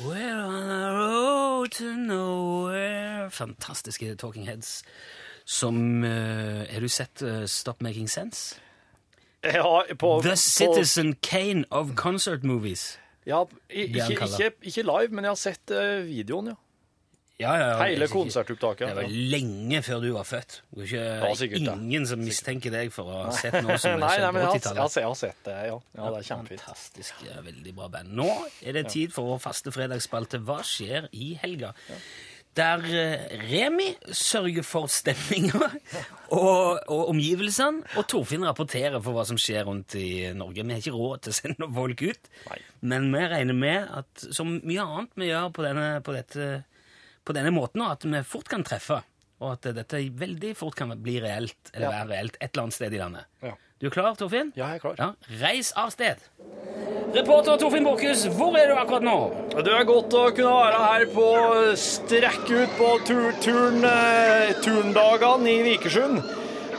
Speaker 1: We're on a road to nowhere. Fantastiske Talking Heads. Som uh, Har du sett uh, Stop Making Sense?
Speaker 2: Ja, på,
Speaker 1: The
Speaker 2: på,
Speaker 1: Citizen Kane of Concert Movies.
Speaker 2: ja, i- ikke, ikke, ikke live, men jeg har sett eh, videoen, ja.
Speaker 1: Ja, ja, ja,
Speaker 2: Hele
Speaker 1: det er
Speaker 2: konsertopptaket.
Speaker 1: Det var lenge før du var født. Det er ikke,
Speaker 2: Ja, sikkert,
Speaker 1: ingen som mistenker deg for å ha sett noe som er
Speaker 2: men jeg har, jeg, har,
Speaker 1: kjempe-80-tallet.
Speaker 2: sett- det, ja. ja det er kjempefint.
Speaker 1: Fantastisk, veldig bra band. Nå er det tid for vår faste fredagsspalte Hva skjer i helga? Der eh, Remi sørger for stemninga og, og omgivelsene, og Torfinn rapporterer for hva som skjer rundt i Norge. Vi har ikke råd til å sende folk ut, men vi regner med at som mye annet vi gjør på denne, på dette, på denne måten, at vi fort kan treffe, og at dette veldig fort kan bli reelt, eller
Speaker 2: Ja.
Speaker 1: være reelt, et eller annet sted i landet.
Speaker 2: Ja.
Speaker 1: Du er klar, Torfinn?
Speaker 2: Ja, jeg er klar.
Speaker 1: Ja, Reis av sted. Reporter Torfinn Borchhus, hvor er du akkurat nå?
Speaker 2: Det er godt å kunne være her på strekk ut på tur, turn, eh, turndagene i Vikersund.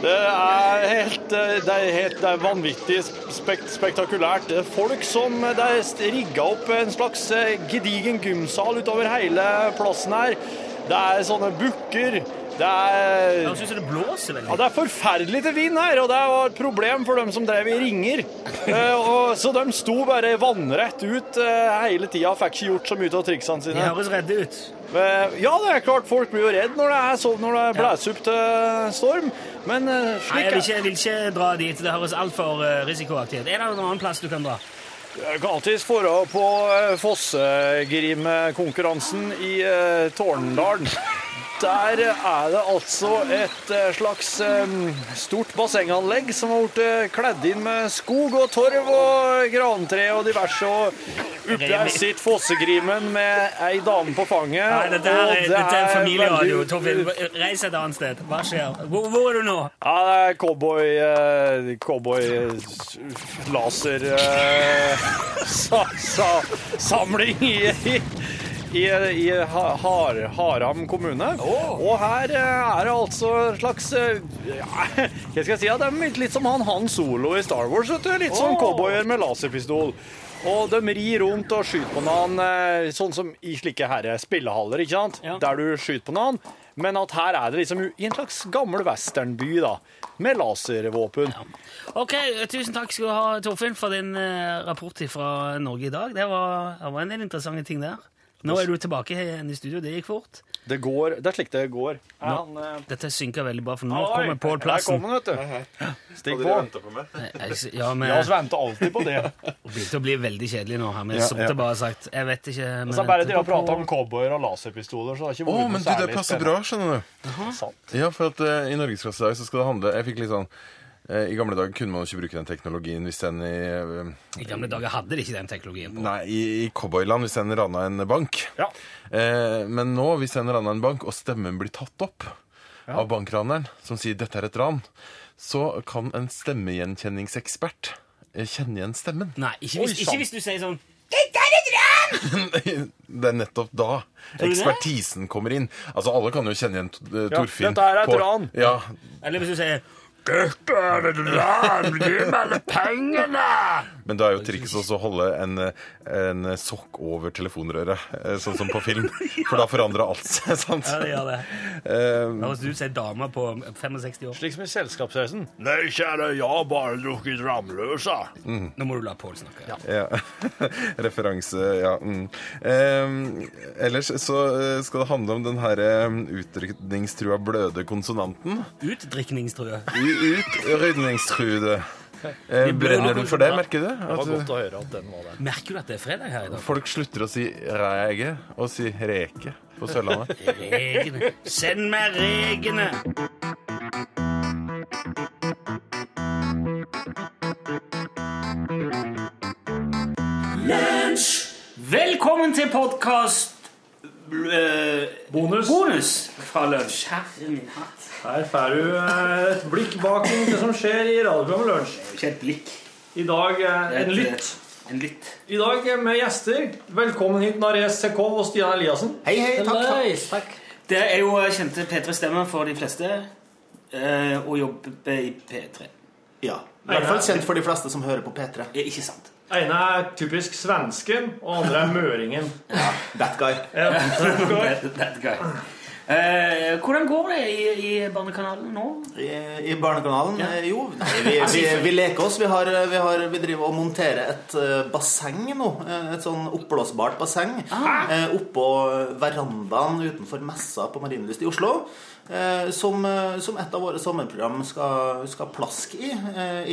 Speaker 2: Det er helt, eh, det er helt det er vanvittig spekt, spektakulært. Det er folk som Det er rigga opp en slags eh, gedigen gymsal utover hele plassen her. Det er sånne bukker. Det er
Speaker 1: Jeg syns det blåser veldig.
Speaker 2: ja, Det er forferdelig til vind her, og det var et problem for dem som drev i ringer. Eh, og, så de sto bare vannrett ut eh, hele tida, fikk ikke gjort så mye av triksene sine.
Speaker 1: De høres redde ut.
Speaker 2: Eh, ja, det er klart folk blir jo redd når det er sånn, når det blåser opp til storm, men slik
Speaker 1: Nei, jeg vil, ikke, jeg vil ikke dra dit. Det høres altfor uh, risikoaktivt. Er det noen annen plass du kan dra?
Speaker 2: Jeg kan alltids dra på Fossegrimkonkurransen i Tårndalen. Der er det altså et eh, slags eh, stort bassenganlegg som har blitt eh, kledd inn med skog og torv og grantre og diverse. Og der sitter Fossegrimen med ei dame på fanget.
Speaker 1: Nei, dette, her
Speaker 2: og
Speaker 1: er,
Speaker 2: det
Speaker 1: dette er familieradio.
Speaker 2: veldig-
Speaker 1: reis et annet sted. Hva skjer? Hvor, hvor er du nå?
Speaker 2: Ja, det er cowboy eh, Cowboy laser eh, sa, sa, Samling i, i, i, Har, Haram kommune. Og her eh, er det altså en slags eh, ja, Hva skal jeg si? Ja, det er litt som han Han Solo i Star Wars. Vet du? Litt som cowboyer med laserpistol. Og de rir rundt og skyter på noen, eh, sånn som i slike herre spillehaller, ikke sant?
Speaker 1: Ja.
Speaker 2: Der du skyter på noen. Men at her er det liksom i en slags gammel westernby, da. Med laservåpen.
Speaker 1: Ok, Tusen takk skal du ha, Torfinn, for din rapport fra Norge i dag. Det var, det var en del interessante ting der. Nå er du tilbake igjen i studio. Det gikk fort.
Speaker 2: Det går, det er slik det går. Er
Speaker 1: Nå,
Speaker 2: han, eh,
Speaker 1: dette synker veldig bra, for nå
Speaker 2: Oi,
Speaker 1: kommer Pål
Speaker 2: Der
Speaker 1: Plassen.
Speaker 2: kom han, vet du. Stikk på.
Speaker 1: Jeg- Ja, men
Speaker 2: Ja, vi venter alltid på det.
Speaker 1: Det begynte å bli veldig kjedelig nå. men vi
Speaker 11: Ja, ja.
Speaker 1: bare sagt Jeg vet ikke men
Speaker 2: Så bare de har
Speaker 1: går
Speaker 2: prata om cowboyer og laserpistoler, så det har ikke
Speaker 11: Å,
Speaker 2: vært noe
Speaker 11: men du, det
Speaker 2: særlig
Speaker 11: passer
Speaker 2: spennende.
Speaker 11: bra, skjønner du.
Speaker 2: Sant.
Speaker 11: Ja, for at eh, i Norgesklasse i dag så skal det handle Jeg fikk litt sånn I gamle dager kunne man jo ikke bruke den teknologien hvis den i eh,
Speaker 1: I gamle dager hadde de ikke den teknologien på.
Speaker 11: Nei, i, i cowboyland hvis en rana en bank.
Speaker 2: Ja.
Speaker 11: Eh, men nå, hvis en rana en bank, og stemmen blir tatt opp av bankraneren, som sier 'dette er et ran', så kan en stemmegjenkjenningsekspert eh, kjenne igjen stemmen.
Speaker 1: Nei, ikke hvis,
Speaker 2: Oi,
Speaker 1: ikke hvis du sier sånn
Speaker 11: det er nettopp da ekspertisen kommer inn. Altså, alle kan jo kjenne igjen Torfinn.
Speaker 2: Ja, dette er et
Speaker 11: på-
Speaker 2: ran.
Speaker 11: Ja,
Speaker 1: Eller hvis du sier Dette er et ran! Gi meg alle pengene!
Speaker 11: Men da er jo trikset også å holde en, en sokk over telefonrøret, eh, sånn som på film. For da forandrer alt seg, sant?
Speaker 1: Ja, det gjør det.
Speaker 11: Eh,
Speaker 1: Høres ut som ei dame på 65 år.
Speaker 2: Slik som i Selskapsreisen. Nei, kjære, jeg har bare drukket Ramløsa.
Speaker 1: Nå må du la Pål snakke.
Speaker 11: ja. Referanse, ja. Mm. Eh, ellers så eh, skal det handle om den her eh, bløde konsonanten.
Speaker 1: Utdrikningstrue.
Speaker 11: U- Utrydningstruede. Eh, brenner du for det, merker du?
Speaker 2: Det var godt å høre at den var der.
Speaker 1: Merker du at det er fredag her i dag?
Speaker 11: folk slutter å si rege og si reke på Sørlandet.
Speaker 1: Regene. Send meg regene! Velkommen til podkast
Speaker 2: Bonus.
Speaker 1: bonus fra Lunsj. Herre min hatt.
Speaker 2: Her får du eh, et blikk bak det som skjer i radioprogrammet Lunsj.
Speaker 1: Ikke et blikk.
Speaker 2: I dag eh, en lytt.
Speaker 1: En lytt.
Speaker 2: I dag eh, med gjester. Velkommen hit, Nares Sekov og Stian Eliassen.
Speaker 12: Hei, hei, takk, takk.
Speaker 5: Takk.
Speaker 1: Det er jo kjente P3-stemmer for de fleste, eh, og jobber i P3.
Speaker 12: Ja. I hvert fall kjent for de fleste som hører på P3.
Speaker 1: Eh, Ikke sant?
Speaker 2: Ene er typisk svensken, og andre er møringen.
Speaker 12: That guy.
Speaker 1: that, that guy. Eh, hvordan går det i, i Barnekanalen nå?
Speaker 12: I, i Barnekanalen? Ja. Jo, nei, vi, vi, vi leker oss. Vi, har, vi, har, vi driver og monterer et eh, basseng nå. Eh, Et sånn oppblåsbart basseng. eh, Oppå verandaen utenfor Messa på Marienlyst i Oslo. eh, Som, som et av våre sommerprogram skal, skal plaske i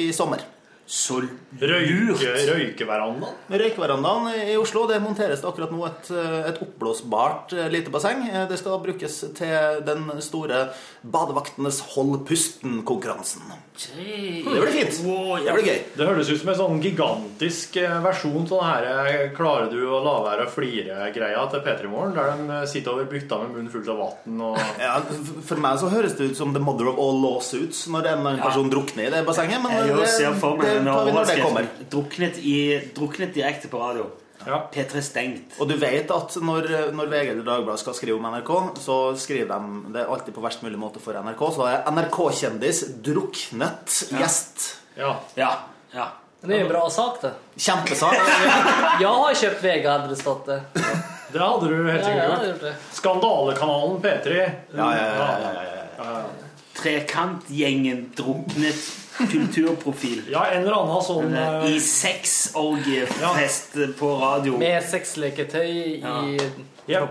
Speaker 12: i sommer.
Speaker 1: Så
Speaker 2: Røyke, røykeverandaen.
Speaker 12: Røykeverandaen i Oslo det monteres det akkurat nå et, et oppblåsbart eh, lite basseng. Eh, Det skal brukes til den store Badevaktenes Hold pusten-konkurransen. Det blir fint. Det blir gøy.
Speaker 2: Det høres ut som en sånn gigantisk eh, versjon av den her eh, 'Klarer du å la være å flire'-greia til P3 Morgen, der de sitter over bytta med munnen full av vann og
Speaker 12: Ja, for meg så høres det ut som the mother of all lawsuits når en person ja. drukner i det bassenget. Men
Speaker 1: Jeg
Speaker 12: det, det tar vi når det kommer.
Speaker 1: Druknet, i, druknet direkte på radio. Ja. P3 stengt.
Speaker 12: Og du vet at når, når VG eller Dagbladet skal skrive om NRK, så skriver de det alltid på verst mulig måte for NRK. Så er NRK-kjendis druknet gjest.
Speaker 2: Ja.
Speaker 1: Ja. ja.
Speaker 13: Det är en bra sak det.
Speaker 12: Kjempesak.
Speaker 13: jeg har kjøpt VG, hadde det stått det.
Speaker 2: Det hadde du helt sikkert gjort.
Speaker 13: det.
Speaker 2: Skandalekanalen P3.
Speaker 12: Ja, ja, ja, ja, ja,
Speaker 2: ja.
Speaker 1: Trekantgjengen druknet kulturprofil.
Speaker 2: Ja, en eller annen sånn eh,
Speaker 1: I sexorgiefest på radio.
Speaker 13: Med sexleketøy
Speaker 1: Ja.
Speaker 13: i Ja.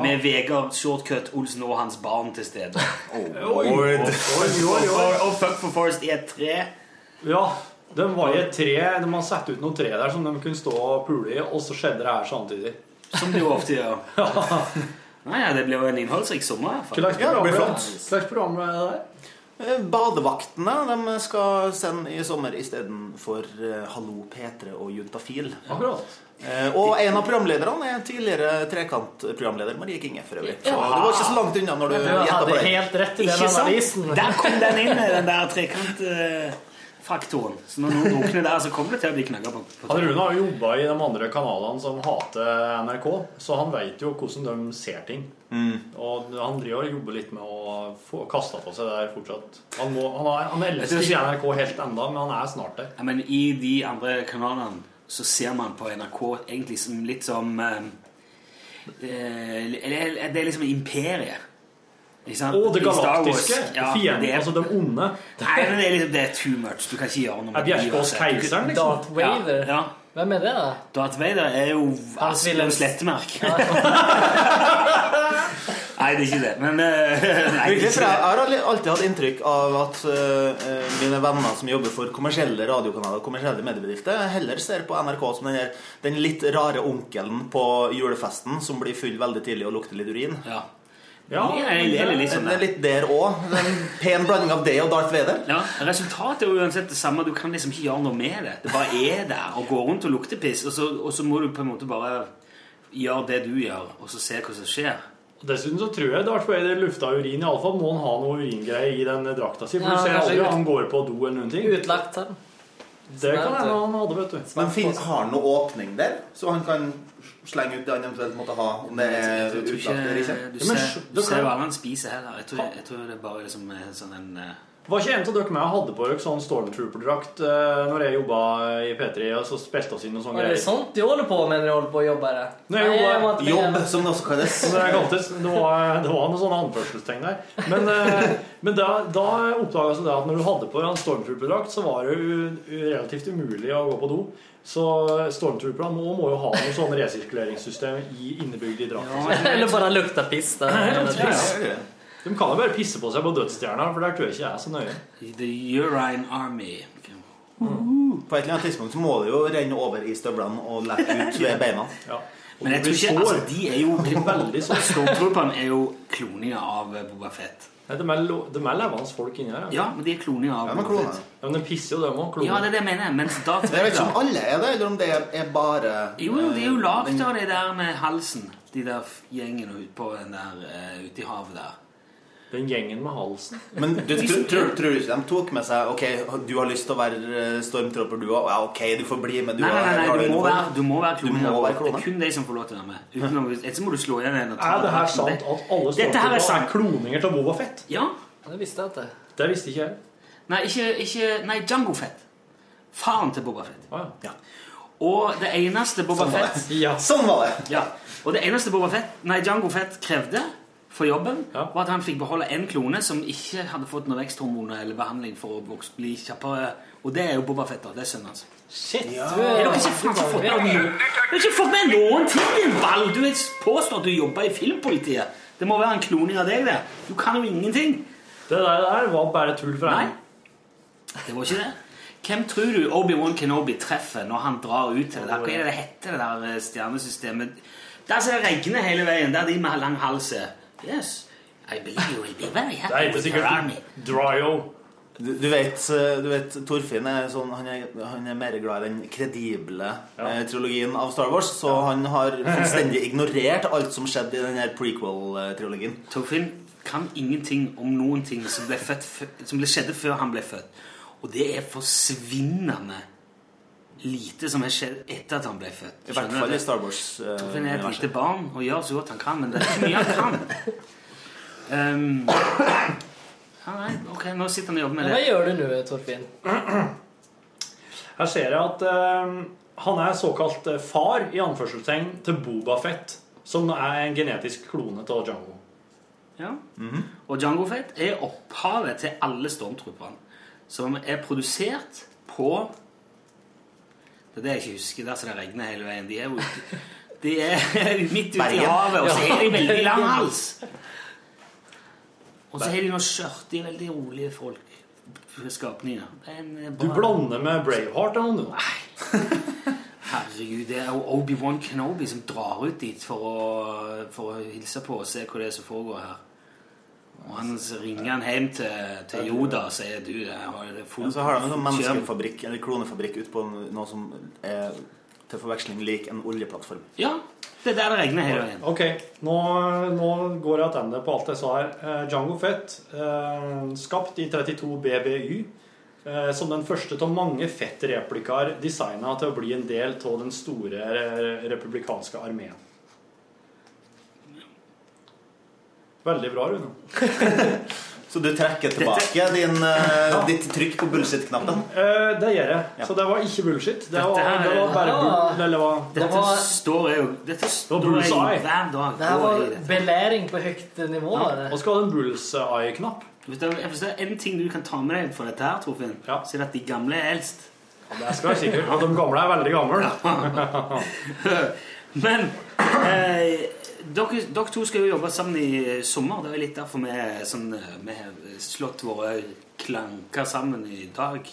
Speaker 1: Med Vegard Shortcut Olsen og hans barn til stede.
Speaker 2: Oi, oi, oi, oi.
Speaker 1: Og Fuck for Forest i et tre.
Speaker 2: Ja, de var i et tre. De har satt ut noen tre der som de kunne stå og pule i, og så skjedde det her samtidig.
Speaker 1: Som de jo ofte gjør. Nei, ja, Det blir jo en innholdsrik sommer. i hvert fall.
Speaker 2: Hva slags program er det der?
Speaker 12: Eh, Badevaktene de skal sende i sommer istedenfor uh, Hallo P3 og Juntafil.
Speaker 2: Akkurat.
Speaker 12: Eh, og en av programlederne er tidligere Trekant-programleder Marie Kinge, for øvrig. Så
Speaker 1: Ja.
Speaker 12: du var ikke så langt unna når du
Speaker 13: Du
Speaker 12: gjetta på det.
Speaker 13: helt rett i den
Speaker 1: Ikke sant?
Speaker 13: analysen.
Speaker 1: Der kom den inn, den der trekantfaktoren. Så når noen drukner der, så kommer det til å bli knagger på, på
Speaker 2: Han Rune har jo jobba i de andre kanalene som hater NRK, så han vet jo hvordan de ser ting. Og han driver og jobber litt med å få kasta på seg det der fortsatt. Han, må, han, har, han elsker ikke NRK helt enda, men han er snart der.
Speaker 1: Ja, men i de andre kanalene så ser man på NRK egentlig som litt som eh, eh, eller- Det er liksom imperiet.
Speaker 2: Og det galaktiske.
Speaker 1: ja,
Speaker 2: Fienden,
Speaker 1: er-
Speaker 2: altså de onde.
Speaker 1: Nei, men det er, liksom, det er too much. Du kan ikke gjøre noe
Speaker 2: med
Speaker 1: det.
Speaker 2: Keiseren, liksom?
Speaker 13: Darth Vader.
Speaker 1: Ja, ja.
Speaker 13: Vem är det da?
Speaker 1: Darth Vader er jo Asbjørn Slettemark. Nei, det er ikke det. Men uh, nei,
Speaker 12: Virkelig, for
Speaker 1: det er
Speaker 12: jeg
Speaker 1: ikke det.
Speaker 12: har alltid hatt inntrykk av at uh, mine venner som jobber for kommersielle radiokanaler kommersielle mediebedrifter, heller ser på NRK som den, den litt rare onkelen på julefesten som blir full veldig tidlig og lukter litt urin.
Speaker 1: Ja.
Speaker 2: Ja,
Speaker 1: jeg er litt sånn
Speaker 12: det er litt der òg. En pen blanding av det og Darth Vader.
Speaker 1: Ja, Resultatet er jo uansett det samme. Du kan liksom ikke gjøre noe med det. Det bare er der og går rundt og lukter piss, og så, og så må du på en måte bare gjøre det du gjør, og så se hva som skjer.
Speaker 2: Dessuten så tror jeg Darth Vader lufta urin. Iallfall må han ha noe uringreier i den drakta si. For
Speaker 13: Ja,
Speaker 2: du ser aldri han går på do eller noen ting.
Speaker 13: Utlagt sen.
Speaker 2: Det kan hende han hadde, vet du.
Speaker 12: Men fin, har han noe åpning der, så han kan slenge ut det han eventuelt måtte ha? Om det er
Speaker 1: Jeg
Speaker 12: utlagt eller
Speaker 1: ikke, du ser, du ser hva han spiser heller. Jeg tror, jeg tror det er bare liksom er sånn en eh,
Speaker 2: Var ikke en av dere med og hadde på dere sånn Stormtrooper-drakt uh, når jeg jobba i P3, og så spilte oss inn noen sånne greier.
Speaker 13: Var det sånt du holder på med når du holder på å jobbe her?
Speaker 12: Jobb, som det også kalles.
Speaker 2: Det. Det var, det var noen sånne anførselstegn der. Men, uh, men da, da oppdaga jeg at når du hadde på en Stormtrooper-drakt, så var det u- relativt umulig å gå på do. Så Stormtrooperne må, må jo ha noe sånn resirkuleringssystem innebygd i drakten. Ja,
Speaker 13: Eller bare lukta piss Ja,
Speaker 2: Ja, De kan jo bare pisse på seg på dødsstjerna, for der tror jeg ikke jeg er så nøye.
Speaker 1: The Urine Army.
Speaker 12: På et eller annet tidspunkt så må det jo renne over i støvlene og lette ut ved beina.
Speaker 1: Men jeg tror ikke, altså, de er jo
Speaker 2: Veldig sånn.
Speaker 1: Stormtrooperne er jo kloninger av eh, Boba Fett.
Speaker 2: Nei, de er, de er levende folk inni her.
Speaker 1: Ja, men de er kloninger av
Speaker 12: Ja,
Speaker 1: Boba. Fett.
Speaker 2: Ja, men de pisser jo, dem òg.
Speaker 1: Ja, det er det jeg mener. Mens Darth
Speaker 12: Jeg vet ikke om alle er det, eller om det er bare
Speaker 1: Jo, jo, de er jo lagd av det der med halsen. De der gjengene ute på den der eh, ute i havet der.
Speaker 2: Den gjengen med halsen.
Speaker 12: Men du, tror, tror, tror du ikke de tok med seg Ok, du har lyst til å være stormtropper, du òg? Ja, ok, du får bli med, du
Speaker 1: Nei, nei, nei, nei du, må være, du må være
Speaker 12: Du må
Speaker 1: av-
Speaker 12: være
Speaker 1: Det er kun de som får lov til å være med. Utenom, ellers må du slå igjen en og ta
Speaker 2: Er det her sant at alle
Speaker 1: her er
Speaker 2: er kloninger til Boba Fett?
Speaker 1: Ja.
Speaker 13: Det visste jeg ikke.
Speaker 2: Det visste ikke jeg.
Speaker 1: Nei, ikke, ikke Nei, Django Fett. Faren til Boba Fett.
Speaker 2: Ah,
Speaker 12: ja.
Speaker 1: Og det eneste Boba
Speaker 12: Sånn
Speaker 1: Fett.
Speaker 12: Ja. Sånn var det.
Speaker 1: Ja. Og det eneste Boba Fett, nei, Django Fett krevde for jobben, var at han fikk beholde en klone som ikke hadde fått noe veksthormoner eller behandling for å vokse, bli kjappere. Og det er jo Boba Fett, da. Det er sønnen hans.
Speaker 13: Shit.
Speaker 1: Ja. Har dere ikke faen fått med noe? Du har ikke fått med noen ting, din ball! Du påstår påstått at du jobber i filmpolitiet. Det må være en kloning av deg, det. Du kan jo ingenting.
Speaker 2: Det der, der var bare tull fra
Speaker 1: Nei. Det var ikke det. Hvem tror du Obi-Wan Kenobi treffer når han drar ut til det der? Hva er det det heter, det der eh, stjernesystemet? Der som det regner hele veien, der de med lang hals er. Yes, I believe you will be very happy with your army.
Speaker 2: Dryo.
Speaker 12: Du, du, vet, eh, du vet, Torfinn er sånn Han er, han er mer glad i den kredible eh, trilogien av Star Wars, så han har fullstendig ignorert alt som skjedde i den her prequel-trilogien.
Speaker 1: Torfinn kan ingenting om noen ting som ble, født, som ble skjedde før han ble født. Og det er forsvinnende lite som har skjedd etter at han ble født.
Speaker 12: I hvert fall i Star Wars. Uh,
Speaker 1: Torfinn er et lite barn og gjør så godt han kan, men det er ikke mye han kan. Um, ja, nei, ok, nå sitter han og jobber med det.
Speaker 13: Hva gjør du nå, Torfinn?
Speaker 2: Her ser jeg at eh, han er såkalt eh, far i anførselstegn til Boba Fett, som er en genetisk klone til Django.
Speaker 1: Ja. Og Django Fett er opphavet til alle stormtrooperne, som er produsert på Det er det jeg ikke husker, der som det regner hele veien. De er jo de er midt ute i havet, og så har de veldig lang hals. Og så har de noe skjørt. De er veldig rolige folk. Skapninger. Er eh,
Speaker 2: Du
Speaker 1: blonder
Speaker 2: blander med Braveheart eller noe?
Speaker 1: Herregud, det er jo Obi-Wan Kenobi som drar ut dit for å, for å hilse på og se hva det er som foregår her. Og han ringer han hjem til, til Yoda og sier du, jeg har
Speaker 12: full
Speaker 1: Ja,
Speaker 12: så har de en menneskefabrikk eller klonefabrikk ute på noe som er til forveksling lik en oljeplattform.
Speaker 1: Ja, det er der det regner hele veien.
Speaker 2: Ok, nå, nå går jeg tilbake på alt jeg sa her. Eh, Django Fett, eh, skapt i 32 BBY, eh, som den første av mange Fett-replikaer designa til å bli en del av den store republikanske armeen. Veldig bra, Rune.
Speaker 12: Så du trekker tilbake din, uh, ditt trykk på bullshit-knappen?
Speaker 2: Uh, det gjør jeg. Så det var ikke bullshit. Det var,
Speaker 1: Dette her-
Speaker 2: det var bare bull... Eller hva?
Speaker 1: Dette står jo Dette står
Speaker 2: bullseye.
Speaker 1: hver dag.
Speaker 13: Det her var belæring på høyt nivå.
Speaker 2: Ja, og skal ha en bullseye-knapp.
Speaker 1: Hvis det, er- én det en ting du kan ta med deg for dette her, Torfinn, så er det at de gamle er eldst.
Speaker 2: Det skal jeg sikkert. At de gamle er veldig gamle.
Speaker 1: Men eh, dere, dere to skal jo jobbe sammen i sommer. Det er litt derfor vi, er sånn, eh, vi har slått våre klanker sammen i dag.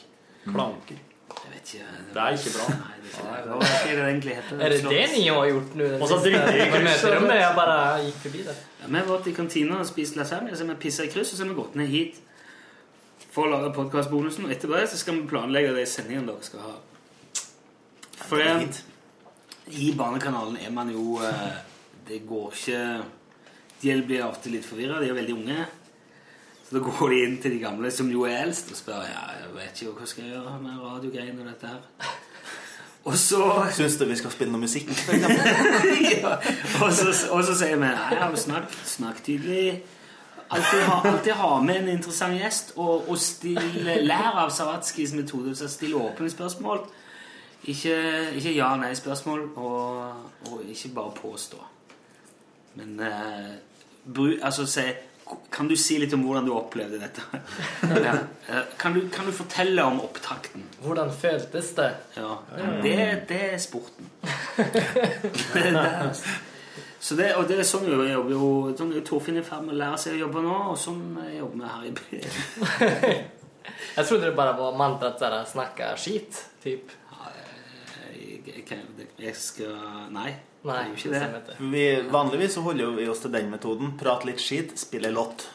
Speaker 2: Klanker?
Speaker 1: Jeg vet ikke.
Speaker 2: Det er ikke bra.
Speaker 1: Nei, det er ikke det. Hva er det det egentlig heter?
Speaker 13: Er det det ni har gjort nå?
Speaker 2: Og så driter jeg i krysset.
Speaker 13: Jeg bare gikk forbi det.
Speaker 1: Ja, vi har vært i kantina og spist lasagne, så har vi pissa i kryss, og så har vi gått ned hit for å lage podkastbonusen. Og etter det så skal vi planlegge de sendingene dere skal ha. For eh, i Barnekanalen er man jo eh, Det går ikke De blir ofte litt forvirra. De er veldig unge. Så da går de inn til de gamle, som jo er eldst, og spør ja, jeg vet ikke hva skal jeg gjøre med radiogreiene og dette her. Og så
Speaker 12: Syns du vi skal spille noe musikk?
Speaker 1: ja. og, så, og så sier vi nei, ja, snakk, snakk tydelig. Alltid ha, alltid ha med en interessant gjest, og, og still, lær av Savatskis metode. Så still åpne spørsmål. Ikke, ikke ja-nei-spørsmål, og, og ikke bare påstå. Men eh, bru, altså se, Kan du si litt om hvordan du opplevde dette? ja. Eh, kan, du, kan du fortelle om opptakten?
Speaker 13: Hvordan føltes det?
Speaker 1: Ja, det, det er sporten. det er. Så det, og det er sånn jeg jobber jo sånn er jo i ferd med å lære seg å jobbe nå, og sånn jeg jobber vi her i byen.
Speaker 13: jeg trodde det bare var mantrat såhär, snacka skit, typ.
Speaker 1: Jeg, skal Nei.
Speaker 13: Nei,
Speaker 1: det er jo ikke det.
Speaker 12: Vi, vanligvis så holder vi oss til den metoden. Prat litt skit, spille låt.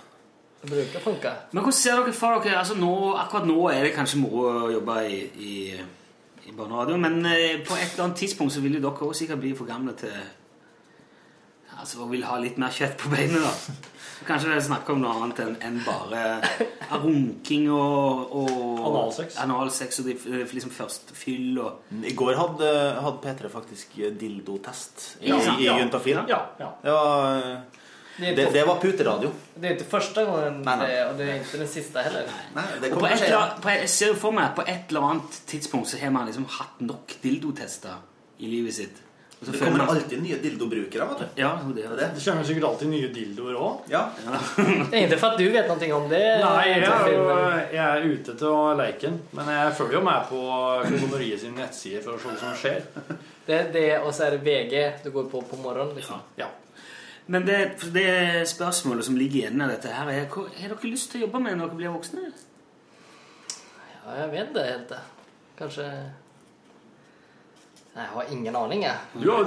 Speaker 13: Det bruker funke.
Speaker 1: Men hvordan ser dere for dere altså nå, Akkurat nå er det kanskje moro å jobbe i, i, i barneradio, men eh, på et eller annet tidspunkt så vil jo dere også sikkert bli for gamle til Altså vil ha litt mer kjøtt på beinet, da. Kanskje det er snakk om noe annet enn en bare runking og, og
Speaker 2: Analsex.
Speaker 1: analsex og de, liksom først fyll og
Speaker 12: I går hadde, hadde P3 faktisk dildotest i,
Speaker 1: Ja.
Speaker 12: i
Speaker 1: i
Speaker 12: Juntafil.
Speaker 2: Ja, ja.
Speaker 12: Det var,
Speaker 13: Det
Speaker 12: det, det var puteradio.
Speaker 13: Det er ikke første
Speaker 12: gangen, nei,
Speaker 13: nei. och det er ikke den siste heller.
Speaker 12: Nei,
Speaker 1: på et, på et, jeg ser for meg på et eller annet tidspunkt så har man liksom hatt nok dildotester i livet sitt. Og så
Speaker 12: Det kommer alltid nye dildobrukere, vet du.
Speaker 1: Ja, det er det.
Speaker 2: Det kommer sikkert alltid nye dildoer òg.
Speaker 12: Ja.
Speaker 13: Det er inte for at du vet noe om det.
Speaker 2: Nei, jeg er, jo, jeg er ute til å leke den. Men jeg følger jo med på Kondomeriet sin nettside for å se hva som skjer.
Speaker 13: Det er det og så er det VG du går på på morgenen. Liksom.
Speaker 2: Ja.
Speaker 1: Men det, det spørsmålet som ligger igjen av dette her, er hva har dere lyst til å jobbe med når dere blir voksne?
Speaker 13: Ja, jeg vet det helt. Kanske... Nej, jeg har ingen aning. jeg.
Speaker 2: Du har jo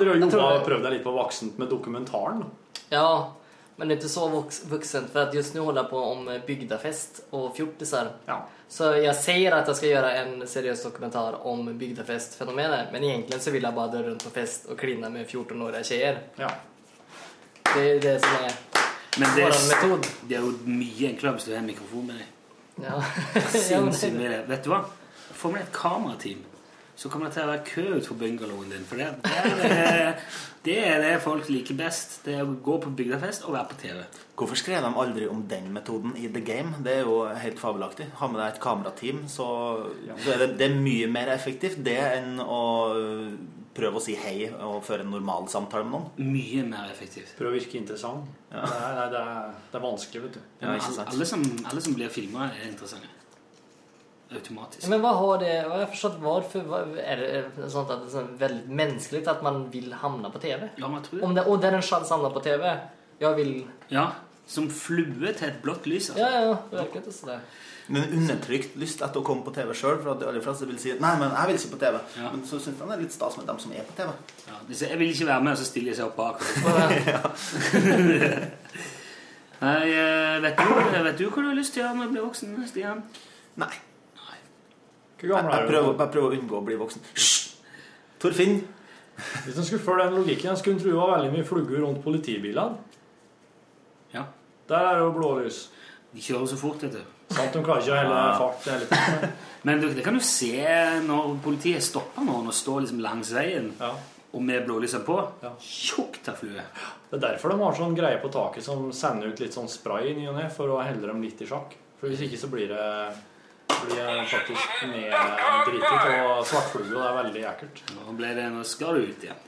Speaker 2: og prøvd deg litt på voksent med dokumentaren.
Speaker 13: Ja, men det er ikke så voksent, for just nå holder jeg på om bygdefest bygdafest fjortiser. fjortisar.
Speaker 2: Ja.
Speaker 13: Så jeg sier at jeg skal gjøre en seriøs dokumentar om bygdefestfenomenet, men egentlig så vil jeg bare dra rundt på fest og kline med 14-årige tjejer.
Speaker 2: Ja.
Speaker 13: Det er det som er
Speaker 1: Men det,
Speaker 13: metod.
Speaker 1: det er jo mye enklere hvis du har en mikrofon med deg.
Speaker 13: Ja. ja,
Speaker 1: Sinnssykt mye. Vet du hva? Få med et kamerateam. Så kommer det til å være kø utenfor bungalowen din. For det, det, er, det er det folk liker best. Det er å gå på bygdafest og være på TV.
Speaker 12: Hvorfor skrev de aldri om den metoden i The Game? Det er jo helt fabelaktig. Ha med deg et kamerateam, så, så er det, det er mye mer effektivt det enn å prøve å si hei og føre en normal samtale med noen.
Speaker 1: Mye mer effektivt.
Speaker 2: Prøv å virke interessant. Nei, nei, det, er, det er vanskelig, vet du.
Speaker 12: Ja, ikke
Speaker 1: alle, som, alle som blir filma, er interessante. Automatisk.
Speaker 13: men hva har det, Jeg har forstått hvorfor Er det sånn at det er veldig menneskelig At att man vil havne på TV?
Speaker 1: Ja, man tror det.
Speaker 13: Om det, og det er en sjanse att hamna på TV. Jeg vil
Speaker 1: Ja, Som flue til et blått lys. Altså.
Speaker 13: Ja, ja, det verkar inte det.
Speaker 12: Men undertrykt lyst etter å komme på TV sjøl. For at de aller fleste vil si Nei, men jeg vil ikke på TV.
Speaker 1: Ja.
Speaker 12: Men så syns han det er litt stas med dem som er på TV.
Speaker 1: Ja, de sier, jeg vil ikke være med, og så stiller de seg opp bak. Nei, eh, vet du, vet du hva du har lyst til å gjøre når du blir voksen, Stian?
Speaker 12: Nei.
Speaker 2: Hvor
Speaker 12: Jeg,
Speaker 2: gammel er
Speaker 12: jeg,
Speaker 2: du?
Speaker 12: prøver, jeg prøver å unngå å bli voksen. Hysj! Torfinn.
Speaker 2: Hvis en skulle følge den logikken, skulle en tro det var veldig mye flugger rundt politibilene.
Speaker 1: Ja.
Speaker 2: Der er det jo blålys.
Speaker 1: De kjører så fort, vet du.
Speaker 2: Sant, de klarer ikke å
Speaker 1: Ja.
Speaker 2: fart hele tiden.
Speaker 1: Men du, det kan du se når politiet stopper noen og står liksom langs veien, og med blålysene på. Tjukt av flue.
Speaker 2: Det er derfor de har sånn greie på taket som sender ut litt sånn spray i ny og ne for å helle dem litt i sjakk. For hvis ikke så blir det, blir faktisk neddrittet og svartflue, er veldig ekkelt.
Speaker 1: Nå ble det, nå skal du ut igjen.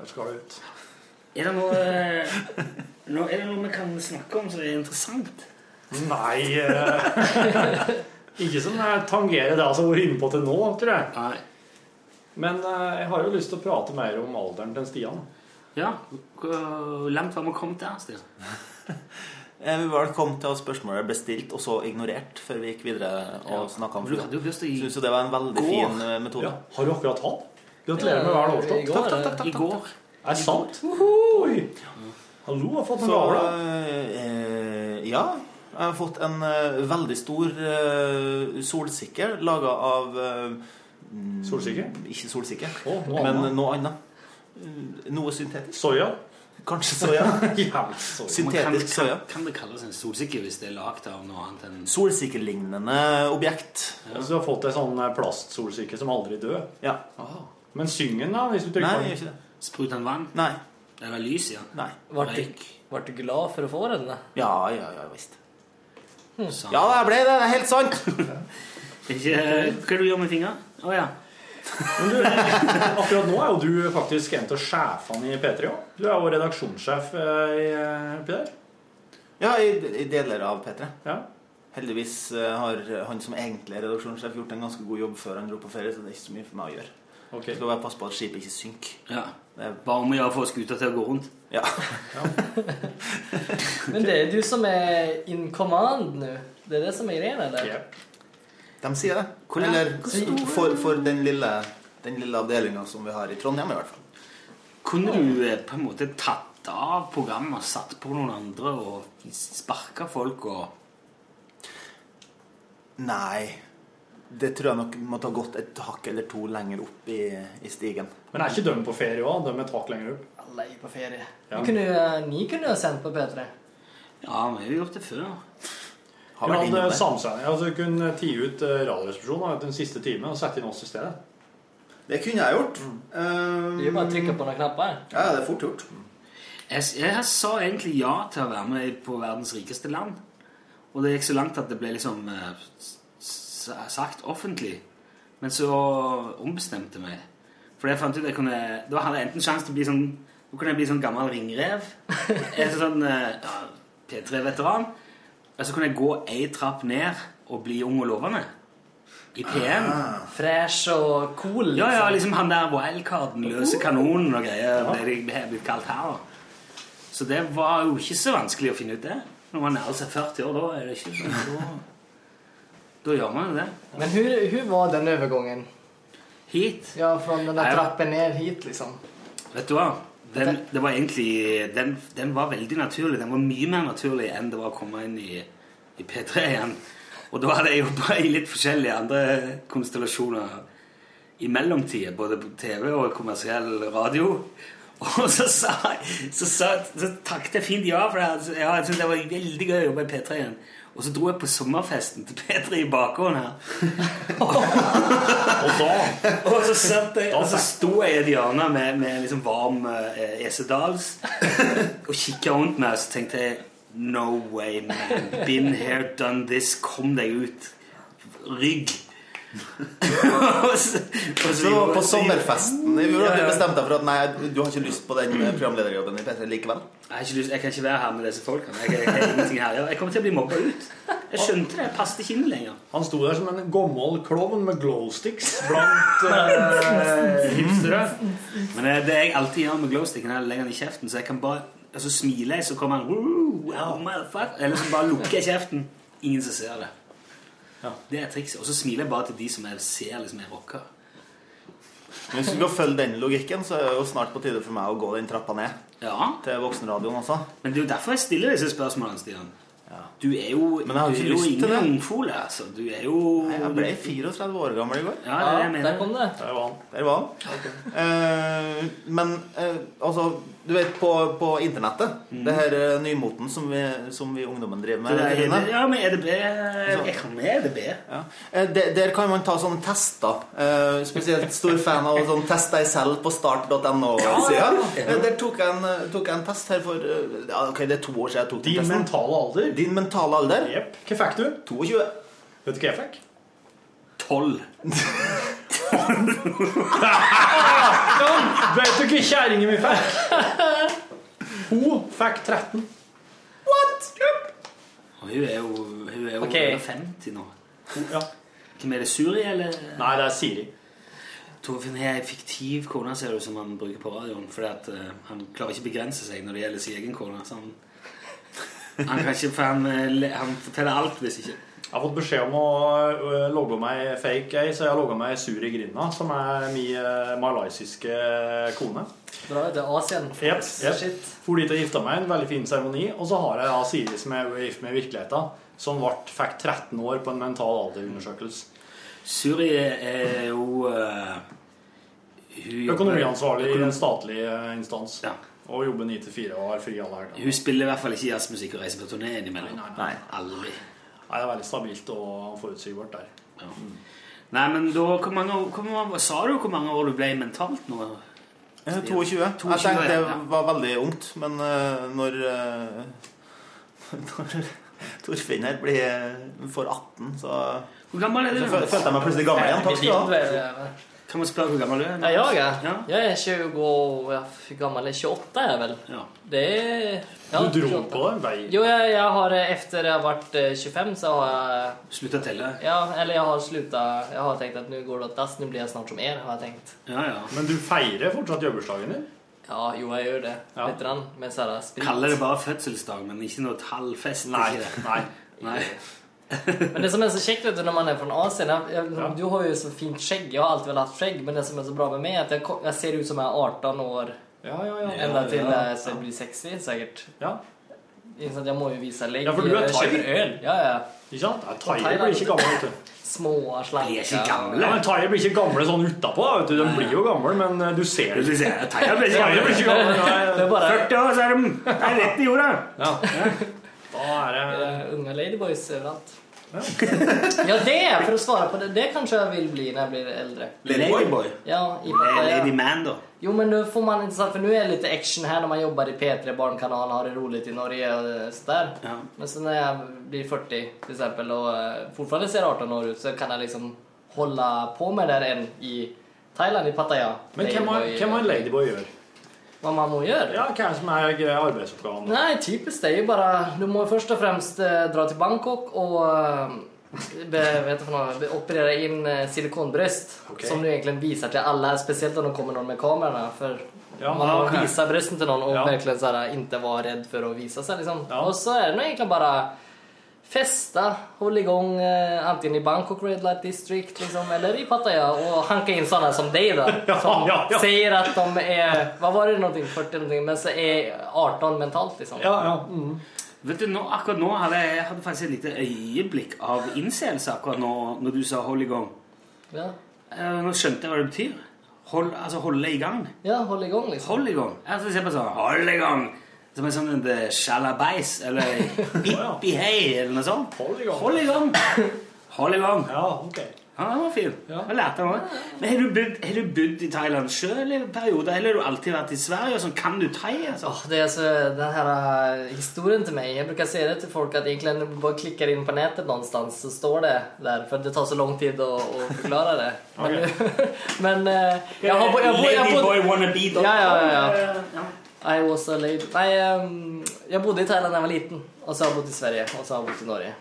Speaker 2: Jeg skal ut.
Speaker 1: Er det noe, eh, er det noe vi kan snakke om som er interessant?
Speaker 2: Nei eh, Ikke som tangerer det altså, vært inne på til nå, tror jeg. Men eh, jeg har jo lyst til å prate mer om alderen til Stian.
Speaker 1: Ja, Hvor langt var vi kommet der, Stian?
Speaker 12: Eh, Vi var kommet til at spørsmålet ble stilt og så ignorert før vi gikk videre og
Speaker 1: Ja.
Speaker 12: snakket om
Speaker 1: gi-
Speaker 12: Syns jo det var en veldig
Speaker 1: Går.
Speaker 12: fin eh, metode.
Speaker 2: Ja. Har du akkurat hatt? Gratulerer med hver årstad.
Speaker 12: Takk, takk, takk, takk,
Speaker 1: I går.
Speaker 2: Er det sant? Oi! Hallo, jeg har fått en
Speaker 12: Så
Speaker 2: gave. da.
Speaker 12: eh, ja. Jeg har fått en eh, veldig stor eh, solsikker laga av eh, mm? Ikke
Speaker 2: noe
Speaker 12: men
Speaker 2: annet.
Speaker 12: noe annet. Eh, Noe syntetisk.
Speaker 2: Soya?
Speaker 12: Kanskje soya.
Speaker 2: ja, soya.
Speaker 12: Syntetisk soya.
Speaker 1: Kan det kalles en solsikke hvis det er lagd av noe annet enn
Speaker 12: Solsikkelignende objekt.
Speaker 2: Så du har fått en sånn eh, plastsolsikke som aldri dør?
Speaker 12: Ja.
Speaker 2: Men syng den, da? Hvis du trykker
Speaker 12: jeg
Speaker 2: på den?
Speaker 12: ikke det.
Speaker 1: Spruter den vann?
Speaker 12: Nei.
Speaker 1: Det var lys, ja?
Speaker 12: Nei.
Speaker 13: Vart du,
Speaker 1: Røyk.
Speaker 13: du glad for å få den? da?
Speaker 12: Ja, ja, ja visst.
Speaker 1: Sånn.
Speaker 12: Ja, jeg ble det. Det er helt sant.
Speaker 1: Ikke, hva du gjør med fingeren? Å ja.
Speaker 2: Men du, akkurat nå er jo du faktisk en av sjefene i P3 òg. Du er jo redaksjonssjef eh, i eh, oppi der.
Speaker 12: Ja, i, i deler av P3.
Speaker 2: Ja.
Speaker 12: Heldigvis eh, har han som egentlig er redaksjonssjef, gjort en ganske god jobb før han dro på ferie, så det er ikke så mye for meg å gjøre. Okay. Skal bare passe på at skipet ikke synker.
Speaker 1: ja.
Speaker 12: Det er,
Speaker 1: Bare om å gjøre å få skuta til å gå rundt.
Speaker 12: ja.
Speaker 13: Men det er du som er in command nå. Det er det som er greia, eller?
Speaker 2: Japp.
Speaker 12: De sier det.
Speaker 1: Hvor-
Speaker 12: Eller
Speaker 1: hvor stor-
Speaker 12: for, for den lille, den lille avdelinga som vi har i Trondheim, i hvert fall.
Speaker 1: Kunne du eh, på en måte tatt av programmet og satt på noen andre og sparka folk og
Speaker 12: Nei. Det tror jeg nok måtte ha gått et hakk eller to lenger opp i, i stigen.
Speaker 2: Men er ikke de på ferie òg? De er et hakk lenger opp?
Speaker 13: Alla är på ferie.
Speaker 2: Ja.
Speaker 13: Ni kunne jo ni kunde ha sendt på P3.
Speaker 1: Ja, vi har gjort det før.
Speaker 2: Hatt
Speaker 12: der.
Speaker 2: samsending. Altså, kunne tie ut eh, Radioresepsjonen den siste timen og sette inn oss i stedet.
Speaker 12: Det kunne jeg gjort.
Speaker 13: Mm. Um, du bare att på noen knapper?
Speaker 12: Ja, det er fort gjort.
Speaker 1: Jeg, jeg sa egentlig ja til å være med på verdens rikeste land. Og det gikk så langt at det ble liksom eh, sagt offentlig. Men så ombestemte meg. For jeg fant ut jeg kunne Da hadde jeg enten sjanse til å bli sånn Da kunne jeg bli sånn gammel ringrev. En sånn eh, ja, P3-veteran. Og så kunne jeg gå ei trapp ned og bli ung og lovende. I P1.
Speaker 13: Ah. Fresh og cool.
Speaker 1: Ja, ja, liksom han der wildcarden, løse kanonen og greier, det det er blitt kalt her. Så det var jo ikke så vanskelig å finne ut det. Når man nærmer seg 40 år, da er det ikke sånn, da, da gjør man jo det.
Speaker 13: Men hur, hur var den overgangen?
Speaker 1: Hit?
Speaker 13: Ja, fra den
Speaker 1: der
Speaker 13: trappen ned hit liksom.
Speaker 1: Vet du hva? Den, det var egentlig, den, den var veldig naturlig. Den var mye mer naturlig enn det var å komme inn i, i P3 igjen. Og da hadde jeg jobba i litt forskjellige andre konstellasjoner i mellomtida, både på TV og kommersiell radio. Og så sa Så, sa, så takket jeg fint ja, for det, ja, jeg syntes det var veldig gøy å jobbe i P3 igjen. Og så dro jeg på sommerfesten til P3 i bakgården her. og så satt jeg, og så sto jeg i et hjørne med, med liksom varm eh, esedals og kikka rundt meg, og så tenkte jeg No way, man. Been here, done this. Kom deg ut. Rygg. Og så- og
Speaker 12: Så på sommerfesten i fjor
Speaker 1: Ja,
Speaker 12: ja,
Speaker 1: ja.
Speaker 12: du bestemte deg for at nei, du har ikke lyst på den eh, programlederjobben i P3 likevel?
Speaker 1: Jeg, har ikke lyst, jeg kan ikke være her med disse folkene. Jeg, jeg, jeg, her. Jeg kommer til å bli mobba ut. Jeg skjønte det. Jeg passet ikke inn lenger.
Speaker 2: Han sto der som en gammel klovn med glowsticks blant eh, hipstere.
Speaker 1: Men det, det jeg alltid gjør med glowsticken, er å legge den i kjeften, så jeg kan bare altså, smile, så kommer han wow, Eller så bare lukker jeg kjeften. Ingen som ser det. Det er trikset. Og så smiler jeg bare til de som jeg ser liksom er rocka.
Speaker 12: Men hvis du skal følge den logikken, så er det jo snart på tide for meg å gå den trappa ned.
Speaker 1: Ja.
Speaker 12: Til voksenradioen også.
Speaker 1: Men det er jo derfor jeg stiller disse spørsmålene, Stian. Du er jo,
Speaker 12: Men jeg har
Speaker 1: du
Speaker 12: ikke
Speaker 1: er jo
Speaker 12: lyst til
Speaker 1: ingen
Speaker 12: det.
Speaker 1: ungfole, altså. Du er jo
Speaker 12: Nei, jeg ble 34 år gammel i går.
Speaker 1: Ja, det er jeg mener.
Speaker 13: Der kom det.
Speaker 2: Der var han.
Speaker 12: Der var han. Eh, men uh, altså, du vet, på, på internettet Det her eh, nymoten som vi, som vi ungdommen driver med
Speaker 1: er, ja, med EDB Jeg kan med EDB.
Speaker 12: Ja. Eh, Der, der kan man ta sånne tester. Eh, spesielt stor fan av sånn test deg selv på start.no-sida.
Speaker 2: Ja.
Speaker 12: Der tok jeg, en, tok jeg en test her for ja, ok, Det er to år siden jeg tok den
Speaker 2: Din
Speaker 12: testen.
Speaker 2: mentale alder.
Speaker 12: Din mentale alder.
Speaker 2: Yep. Hva fikk du?
Speaker 12: 22.
Speaker 2: Vet du hva jeg fikk?
Speaker 1: 12.
Speaker 2: Vet du hva kjerringa mi fikk? Hun fikk 13.
Speaker 1: Og hun er jo, hun er jo okay. 50 nå.
Speaker 2: Ja.
Speaker 1: Hvem er det? Suri, eller?
Speaker 2: Nei, det er Siri.
Speaker 1: Torfinn har ei fiktiv kone ser du, som han bruker på radioen. Fordi at uh, han klarer ikke å begrense seg når det gjelder sin egen kone. Så han, han kan ikke For han, eh, han forteller alt hvis ikke.
Speaker 2: Jeg har fått beskjed om å logge meg fake ei, så jeg har logga meg Suri Grinda, som er min malaysiske kone.
Speaker 13: Bra, det er Asien.
Speaker 2: Yep, yep.
Speaker 13: Shit.
Speaker 2: For dit og gifta meg, en veldig fin seremoni. Og så har jeg da Siri, som er gift med i virkeligheten, som ble, fikk 13 år på en mental alderundersøkelse.
Speaker 1: Suri er jo uh, hun
Speaker 2: Økonomiansvarlig i en statlig instans.
Speaker 1: Ja.
Speaker 2: Og jobber 9 til 4 og har fri alle helger.
Speaker 1: Hun spiller i hvert fall ikke jazzmusikk og reiser på turné innimellom.
Speaker 2: Nei, nei, nei.
Speaker 1: Aldri.
Speaker 2: Nei, det er veldig stabilt og forutsigbart der.
Speaker 1: Ja. Nei, men da Hvor mange hvor mange, Sa du hvor mange år du ble mentalt nå?
Speaker 12: Eh, 22. Jeg tenkte det var veldig ungt, men eh, når uh, Når Torfinn her blir for 18, så
Speaker 1: Hvor gammel er du?
Speaker 12: så følte jeg meg plutselig gammel igjen. Takk skal du ha.
Speaker 1: Kan man spørre hvor gammel du er?
Speaker 13: Ja, jeg er.
Speaker 1: Ja.
Speaker 13: Jeg er 20 och ja, gammel gammal 28 er jeg vel.
Speaker 1: Ja.
Speaker 13: Det er Ja,
Speaker 2: Du dro
Speaker 13: 28.
Speaker 2: på en vei.
Speaker 13: Jo, jeg, jeg har etter efter har vært eh, 25 så har jeg
Speaker 1: Slutta å telle?
Speaker 13: Ja, eller jeg har slutta Jeg har tenkt at nå går det åt dass, nå blir jeg snart som er, har jeg tenkt.
Speaker 1: Ja, ja.
Speaker 2: Men du feirer fortsatt jobbursdagen din?
Speaker 13: Ja, jo, jeg gjør det.
Speaker 2: Ja.
Speaker 13: Litt. Rann, Med.
Speaker 1: Kaller det bare fødselsdag, men ikke noe tallfest?
Speaker 2: Nei. Nei.
Speaker 1: Nei.
Speaker 13: Men det som er så kjekt vet du, når man er fra Asien, jeg, ja. du har jo så fint skjegg. Jeg har alltid vel hatt skjegg, men det som er så bra med meg, er at jeg, jeg ser ut som jeg er 18 år.
Speaker 2: Ja, ja, ja.
Speaker 13: enda til
Speaker 2: Ja,
Speaker 13: ja, så jag blir 60 sikkert.
Speaker 2: Ja.
Speaker 13: Så att må jo vise legg.
Speaker 2: Ja, for du
Speaker 13: er
Speaker 2: thai.
Speaker 13: köper. Ja, ja.
Speaker 2: Ikke sant? Ja, Thaier blir ikke gamle, vet du.
Speaker 13: Små, slanker
Speaker 2: Ja, men Thaier blir ikke gamle sånn utapå, vet du. De blir jo gamle, men eh, du ser
Speaker 1: det. Thaier blir ikke
Speaker 2: Thaier blir ikke gamle. nei.
Speaker 13: Det er bare...
Speaker 1: 40 år, så er de det rett i jorda.
Speaker 2: Ja. Da er det
Speaker 13: eh, unga ladyboys overalt. Ja, det! For å svare på det, det kanskje jeg vil bli når jeg blir eldre.
Speaker 1: Ladyboy?
Speaker 13: Ja, i Pattaya.
Speaker 1: Lady Man, da.
Speaker 13: Jo, men nå får man ikke så- for nå er det litt action her når man jobber i P3 Barnkanalen har det roligt i Norge och eh, Ja. Men så når jeg blir 40 for eksempel, og eh, fortfarande ser 18 år ut så kan jeg liksom holde på med det enn i Thailand, i Pattaya.
Speaker 2: Men hvem har,
Speaker 13: Ladyboy,
Speaker 2: hvem har en ladyboy gjør?
Speaker 13: Vad man må gjøre.
Speaker 2: Ja, hva er det som er arbeidsoppgaven?
Speaker 13: Nei, Typisk det er jo bare du må først og fremst eh, dra til Bangkok og eh, be, vet du för något, be, operera in eh, silikonbröst som du egentlig viser til alle, spesielt når de kommer noen med kamerorna. For
Speaker 2: Ja,
Speaker 13: man må
Speaker 2: okay.
Speaker 13: visa brysten til noen og
Speaker 2: Ja.
Speaker 13: virkelig ikke här, redd for å vise seg. Liksom. Ja. Och så er det egentlig egentligen bara holde i gang eh, antingen i Bangkok Red Light District liksom, eller i Pattaya og hanke inn sånne som deg, da, Som
Speaker 2: ja, ja.
Speaker 13: ja. sier at de er Hva var det noe, 40 någonting, men så er 18 mentalt liksom.
Speaker 2: Ja, ja. Mm.
Speaker 1: Vet du, nå, akkurat nå hadde jeg jeg hadde faktisk et lite øyeblikk av innseelse akkurat nå, når du sa 'hold i gang'.
Speaker 13: Ja.
Speaker 1: Eh, Nå skjønte jeg hva det betyr. Hold, altså holde i gang.
Speaker 13: Ja, holde i gang, liksom.
Speaker 1: Hold i gang. Jeg skal se på sånn 'hold i gang'. Som en sånn en sjalabais eller hippi hei eller noe sånt.
Speaker 2: Hold i gang.
Speaker 1: Hold i gang. Hold i gang.
Speaker 2: Ja, ok.
Speaker 1: Ja, den var fin. Jeg lærte noe. Men har du bodd, har du bodd i Thailand sjøl i perioder, eller har du alltid vært i Sverige? og Sånn, kan du thai? Altså?
Speaker 13: Åh, det er så, den her uh, historien til meg Jeg bruker si det til folk at egentligen når du bare klikker inn på nettet noe sted, så står det der. For det tar så lang tid å, å forklare det. Men, okay. men jeg jag har...
Speaker 1: Ladyboy wannabe.
Speaker 13: Ja, ja, ja, ja. I was a lady. Nei, jag bodde i Thailand da jeg var liten. Og så har jeg bodd i Sverige og så har jeg bodd i Norge.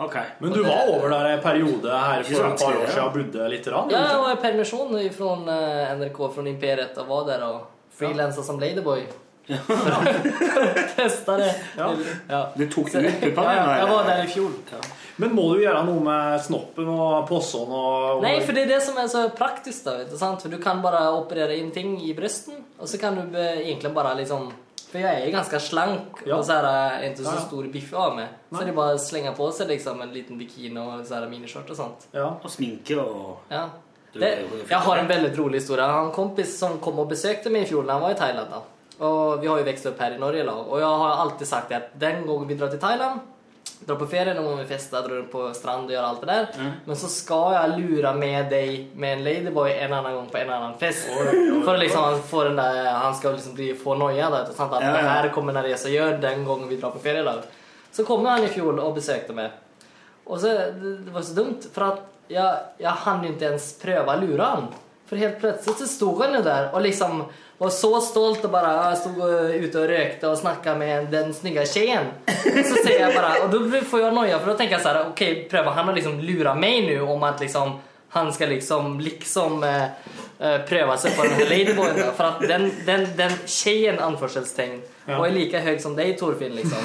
Speaker 1: Ok.
Speaker 2: Men du var over der en periode her for et par år siden og bodde litt? Rann,
Speaker 13: Ja, jeg var i permisjon från eh, NRK, fra Imperiet og var der og freelansade som ladyboy. Ja. Testade. Ja. Ja.
Speaker 1: Du tok
Speaker 13: det
Speaker 1: ut puppene?
Speaker 13: Ja, jeg var der i fjor. fjol.
Speaker 2: Men må du gjøre noe med snoppen og possen og
Speaker 13: Nei, for det er det som er så praktisk. da, vet du, sant? For du kan bare operere inn ting i brysten, og så kan du egentlig bare liksom For jeg er ganske ganska slank
Speaker 2: Ja.
Speaker 13: og så er jeg ikke så stor biff av mig. Så
Speaker 2: Nej.
Speaker 13: det är bara att slänga på seg liksom en liten bikini og så er det miniskjort og sånt.
Speaker 2: Ja.
Speaker 1: Og sminke og
Speaker 13: Ja. Det, Jeg har en veldig rolig historie. Jeg har en kompis som kom og besøkte meg i fjor da han var i Thailand. da. Og vi har jo vokst opp her i Norge lag, og jeg har alltid sagt at den gangen vi drar til Thailand, drar på ferie, någon må vi festar, dra på strand og gjøre alt det där. Men så skal jeg lura med deg med en ladyboy en annen gang på en annen fest. For liksom få den der, han skal liksom bli, få noia. Da, at sant? Att
Speaker 1: Ja,
Speaker 13: det her kommer når jeg gjør den gangen vi drar på ferie Da. Så kom han i fjol og besøkte meg. Og så, det var så dumt for at jeg, jeg hann jo ikke ens lura han, for helt plutselig så stod han jo der og liksom var så stolt och bara jag stod och, ute och rökte och snackade med den snygga tjejen. Så säger jag bara, och då får jag noja för då tänker jag så här, okej pröva han å liksom lura mig nu om att liksom han ska liksom liksom eh, eh, seg sig på en Ladyboy. For at den, den, den tjejen anførselstegn
Speaker 2: Ja.
Speaker 13: var er like høy som deg, Torfinn liksom.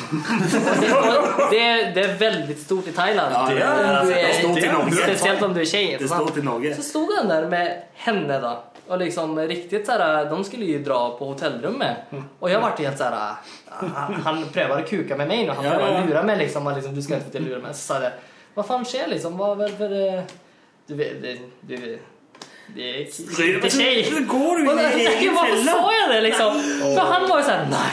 Speaker 13: Det, och det, det er veldig stort i Thailand.
Speaker 1: Ja, det
Speaker 13: er, du
Speaker 1: det er stort i Norge.
Speaker 13: Spesielt om du er tjej.
Speaker 1: Det är stort i Norge.
Speaker 13: Så stod han der med henne da. Og liksom riktig så de skulle ju dra på hotellrummet. Och jag vart helt såhär, han, prøver prövade kuka med mig nu. Han
Speaker 1: prøver
Speaker 13: prövade
Speaker 1: lure
Speaker 13: lura mig liksom. Och liksom du ska inte lura mig. Så sa jag, vad fan sker liksom? Vad för... eh, Du vet, du, det er ikke tjej.
Speaker 1: Så går du
Speaker 13: Och
Speaker 1: i egen
Speaker 13: Varför
Speaker 1: fälla.
Speaker 13: sa det liksom? For han var jo sånn Nei!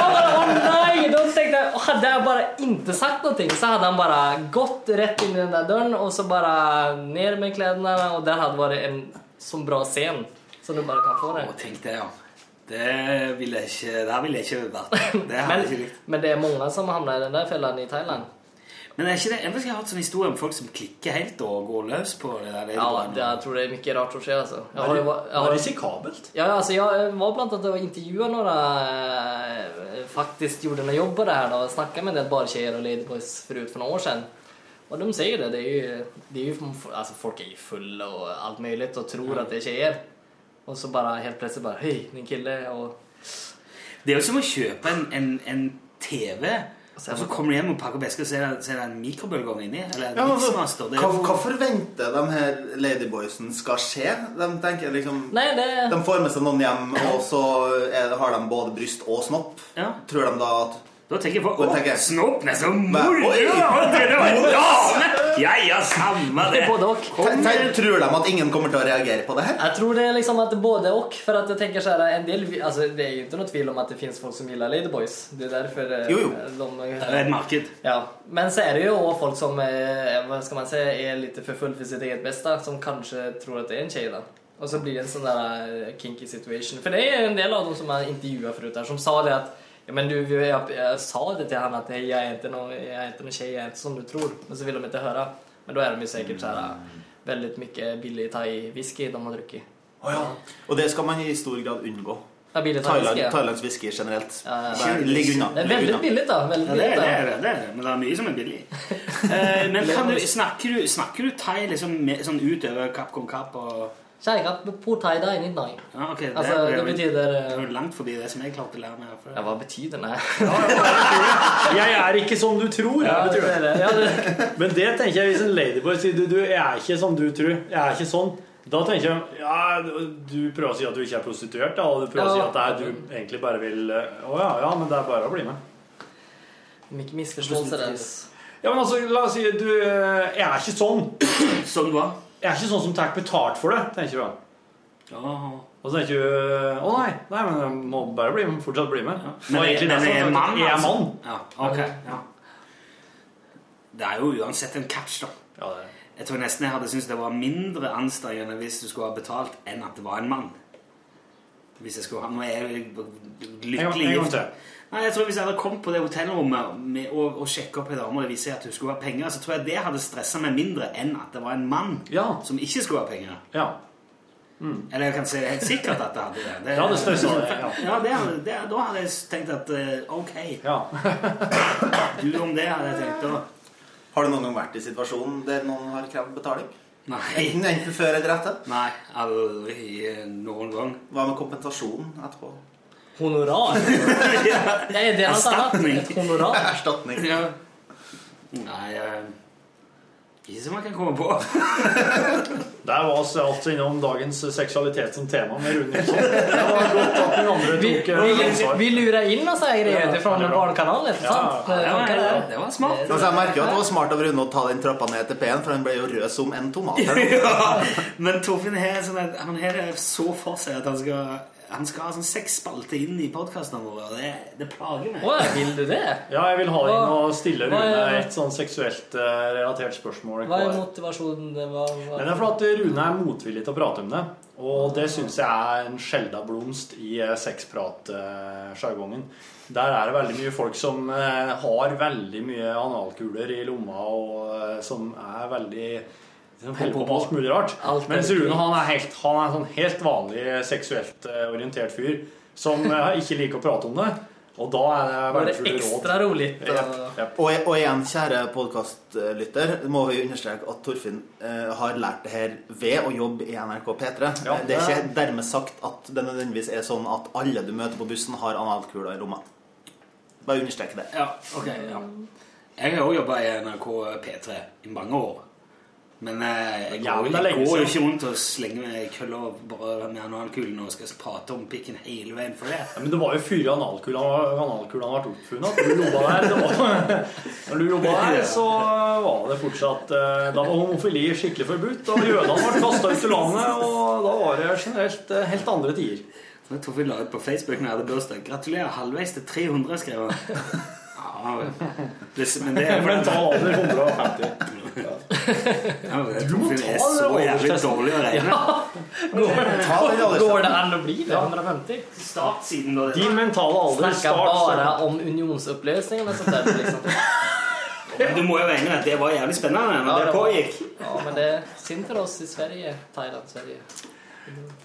Speaker 13: Å nei! Da tenkte jeg Hadde jeg bare hade jag bara inte sagt noe, så hadde han bare gått rett inn i den der døren, og så bare ned med klærne, og det hadde vært en så bra scen Så du bare kan få det.
Speaker 1: Å, tenk det, ja. Det ville jeg ikke Det ville jeg ikke vært. Det hadde jeg ikke
Speaker 13: Men,
Speaker 1: likt.
Speaker 13: men det er mange som havner i den der fella i Thailand.
Speaker 1: Men er ikke det Ellers har jeg hatt sånn historie om folk som klikker helt og går løs på det der.
Speaker 13: Ja, det, jeg tror det er mye rart som skjer, altså.
Speaker 2: Jeg
Speaker 13: har,
Speaker 2: jeg
Speaker 13: har,
Speaker 2: risikabelt?
Speaker 13: Ja, altså, jeg var blant annet og intervjua noen jeg faktisk gjorde denne jobb her det snakka då, och snackade med en del bartjejer og ladyboys for för noen år siden. Og de sier det, det er jo, det er jo altså, folk er jo fulle og alt mulig og tror at det ikke er. Og så bare helt plutselig bare Hei, din kille Og
Speaker 1: Det er jo som å kjøpe en, en, en TV Og så kommer de hjem og pakker opp esker, og så er det en mikrobølgeovn inni? Eller en
Speaker 12: Ja, men så-
Speaker 1: miksmaster? Det er
Speaker 12: hva, hva forventer de her ladyboysen skal skje? De tenker liksom
Speaker 13: Nei, det
Speaker 12: De får med seg noen hjem, og så er, har de både bryst og snopp. Tror de da at
Speaker 1: Da tenker jeg på Å, snoppen er så moro! Det! Ja, ja, samme det.
Speaker 13: Både og.
Speaker 12: Tror de at ingen kommer til å reagere på det her?
Speaker 13: Jeg tror det er liksom at både og. For at jeg tenker så här, en del, altså, det er jo ikke noe tvil om at det fins folk som gillar Ladyboys. Det er därför eh,
Speaker 12: Jo, jo.
Speaker 13: de...
Speaker 1: Det er et marked.
Speaker 13: Ja. Men så er det jo òg folk som, er, vad ska man si, er litt for full for sitt eget beste, Som kanskje tror at det er en tjej Og Och så blir det en sånn där eh, kinky situation. For det er en del av dem som jeg intervjua forut, der, som sa det att Ja, men du, jeg, jeg, jeg sa det til han at hey, jeg er ikke noen, jag är inte någon tjej, jag är inte som du tror. Men så vil de ikke høre. Men da er de sikkert säkert så här veldig mye billig thai-whisky de har drukket. Oh, ja.
Speaker 12: Og det skal man i stor grad unngå.
Speaker 13: Ja, billig
Speaker 12: Thailand,
Speaker 13: ja.
Speaker 12: Thailands whisky generelt.
Speaker 13: Ja, ja.
Speaker 12: Ligg unna.
Speaker 13: Det er
Speaker 12: veldig
Speaker 13: billig, då. Väldigt
Speaker 1: Ja, det, er, det, er, det, er. Men det er mye som er billig. Eh, men kan du, snakker, du, snakker du thai liksom med, sånn utover Kapp Kong Kapp og
Speaker 13: Kärkat på thai dai night night.
Speaker 1: ja, ok, det,
Speaker 13: Altså,
Speaker 1: det
Speaker 13: det betyder...
Speaker 1: det er jo langt forbi det som jeg klarte å lære meg.
Speaker 13: Ja, vad betyder det?
Speaker 2: Jeg er ikke som du tror.
Speaker 13: Ja, det det. Ja, det-
Speaker 2: Men det tenker jeg hvis en ladyboy sier du, du, jeg er ikke som du tror. Jeg er ikke sånn. Da tenker jeg ja, du prøver å si at du ikke er prostituert, da, og du prøver å si
Speaker 13: Ja.
Speaker 2: at det er, du egentlig bare vil eh, Å ja, ja, men det er bare å bli med.
Speaker 13: Ikke misforståelse där.
Speaker 2: Ja, men altså, la oss si du eh, Jeg er ikke sånn.
Speaker 1: Sånn hva?
Speaker 2: Jeg er ikke sånn som tar betalt for det, tenker du da. Og så tenker du Å nei, nei, men jeg må bare bli med, fortsatt bli med.
Speaker 1: Men
Speaker 2: egentlig
Speaker 1: men
Speaker 2: det
Speaker 1: jeg er mann,
Speaker 2: altså? er mann.
Speaker 1: Ja, ok. Ja. Det er jo uansett en catch, da.
Speaker 2: Ja, det er.
Speaker 1: Jeg tror nesten jeg hadde syntes det var mindre anstrengende hvis du skulle ha betalt, enn at det var en mann. Hvis jeg skulle ha Nå er jeg lykkelig gift. Nei, jeg tror Hvis jeg hadde kommet på det hotellrommet med å, å sjekke opp en dame og det viser seg at hun skulle ha penger, så tror jeg det hadde stressa meg mindre enn at det var en mann som ikke skulle ha penger.
Speaker 2: Ja.
Speaker 1: Eller jeg kan si helt sikkert at det hadde det.
Speaker 2: Det hadde stresset deg, ja.
Speaker 1: ja det hadde, det, da hadde jeg tenkt at ok. Ja. du om det hadde jeg tenkt da.
Speaker 12: Har du noen gang vært i situasjonen der noen har krevd betaling?
Speaker 1: Nei.
Speaker 12: Enten, enten før eller etter?
Speaker 1: Nei, aldri eh, noen gang.
Speaker 12: Hva med kompensasjonen etterpå?
Speaker 13: Honorar? Nej, det är något annat.
Speaker 1: Erstatning.
Speaker 13: Ett honorar.
Speaker 12: Erstatning.
Speaker 1: Ja. Nei eh, Ikke som jeg kan komme på.
Speaker 2: Der var oss altså innom dagens seksualitet som tema med Rune Nilsson. Det var godt at den andre
Speaker 13: Vi,
Speaker 2: tok eh,
Speaker 13: vi,
Speaker 2: ansvar.
Speaker 13: vi lurar inn
Speaker 2: Ja,
Speaker 13: från
Speaker 2: det är bra.
Speaker 13: Barnkanalen,
Speaker 2: Ja,
Speaker 13: sant?
Speaker 2: ja, ja,
Speaker 13: Funkar det?
Speaker 1: Det var smart.
Speaker 12: Altså, jeg merker jo at det var smart av Rune å ta den trappa ned til P1, for han ble jo rød som en tomat. her nå.
Speaker 1: ja, men Torfinn har sånn at han det så for seg at han skal han skal ha sånn seks spalter inn i podkastene våre, og det, det plager meg.
Speaker 13: Hva, vil du det?
Speaker 2: Ja, jeg vil ha inn og stille
Speaker 13: Hva
Speaker 2: Rune
Speaker 13: er-
Speaker 2: et sånn seksuelt uh, relatert spørsmål.
Speaker 13: Hva er motivasjonen? Det Vad, vad...
Speaker 2: Den er for at Rune er motvillig til å prate om det. Og det syns jeg er en sjelda blomst i eh, sexprat-sjargongen. Der er det veldig mye folk som eh, har veldig mye analkuler i lomma, og som er veldig som holder på med alt mulig rart.
Speaker 13: Alt
Speaker 2: Mens Rune han er, helt, han er en sånn helt vanlig seksuelt eh, orientert fyr som eh, ikke liker å prate om det. Og da er det
Speaker 13: Då är
Speaker 2: verdifulle råd.
Speaker 13: extra roligt. Yep,
Speaker 2: yep.
Speaker 12: Og, og igjen, kjære podkastlytter, må vi understreke at Torfinn eh, har lært det her ved å jobbe i NRK P3.
Speaker 2: Ja,
Speaker 12: det er ikke dermed sagt at det nødvendigvis er sånn at alle du møter på bussen, har analkula i rommet. Bare understreke det.
Speaker 1: Ja, ok, ja. Jeg har òg jobba i NRK P3 i mange år. Men eh, jeg, går, jeg går jo ikke rundt og slenger med kølla bare med analkulen og skal prate om pikken hele veien for det.
Speaker 2: Ja, men det var jo før analkulen analkulene ble oppfunnet. Når du jobba der, var, når du jobba der, så var det fortsatt eh, Da var homofili skikkelig forbudt, og jødene ble kasta ut av landet, og da var det generelt eh, helt andre tider.
Speaker 1: Jeg tror vi la ut på Facebook når jeg hadde bursdag. Gratulerer halvveis til 300, skrev han. Ja, det, men det er
Speaker 2: Mental alder 150.
Speaker 1: Ja, det,
Speaker 2: Du må
Speaker 1: Torfinn er så jævlig dårlig å regne.
Speaker 13: Går, går det an å bli det? 150?
Speaker 1: Startsiden da.
Speaker 2: Din mentale alder
Speaker 13: Snakker
Speaker 2: start
Speaker 13: bara om sånt där. Liksom.
Speaker 1: Du må jo regne med at det var jævlig spennende når
Speaker 13: Ja,
Speaker 1: det
Speaker 13: det
Speaker 1: pågikk.
Speaker 13: Ja, men det er synd for oss i Sverige, Thailand, Sverige.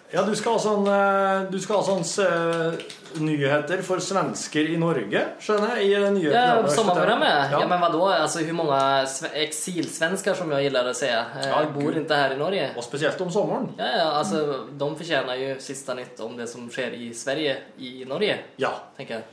Speaker 2: Ja, du skal ha sånn, eh, du skal ha sånn eh, nyheter for svensker i Norge, skjønner jeg? I det nye
Speaker 13: Ja,
Speaker 2: programmet.
Speaker 13: sommarprogrammet? Ja.
Speaker 2: Ja.
Speaker 13: men vadå? Alltså hur många mange exilsvenskar som jag gillar att säga eh,
Speaker 2: Ja,
Speaker 13: bor
Speaker 2: ikke
Speaker 13: inte här i Norge?
Speaker 2: Og spesielt om sommeren.
Speaker 13: Ja, ja, alltså de förtjänar ju sista nytt om det som sker i Sverige i Norge.
Speaker 2: Ja.
Speaker 13: Tänker jag.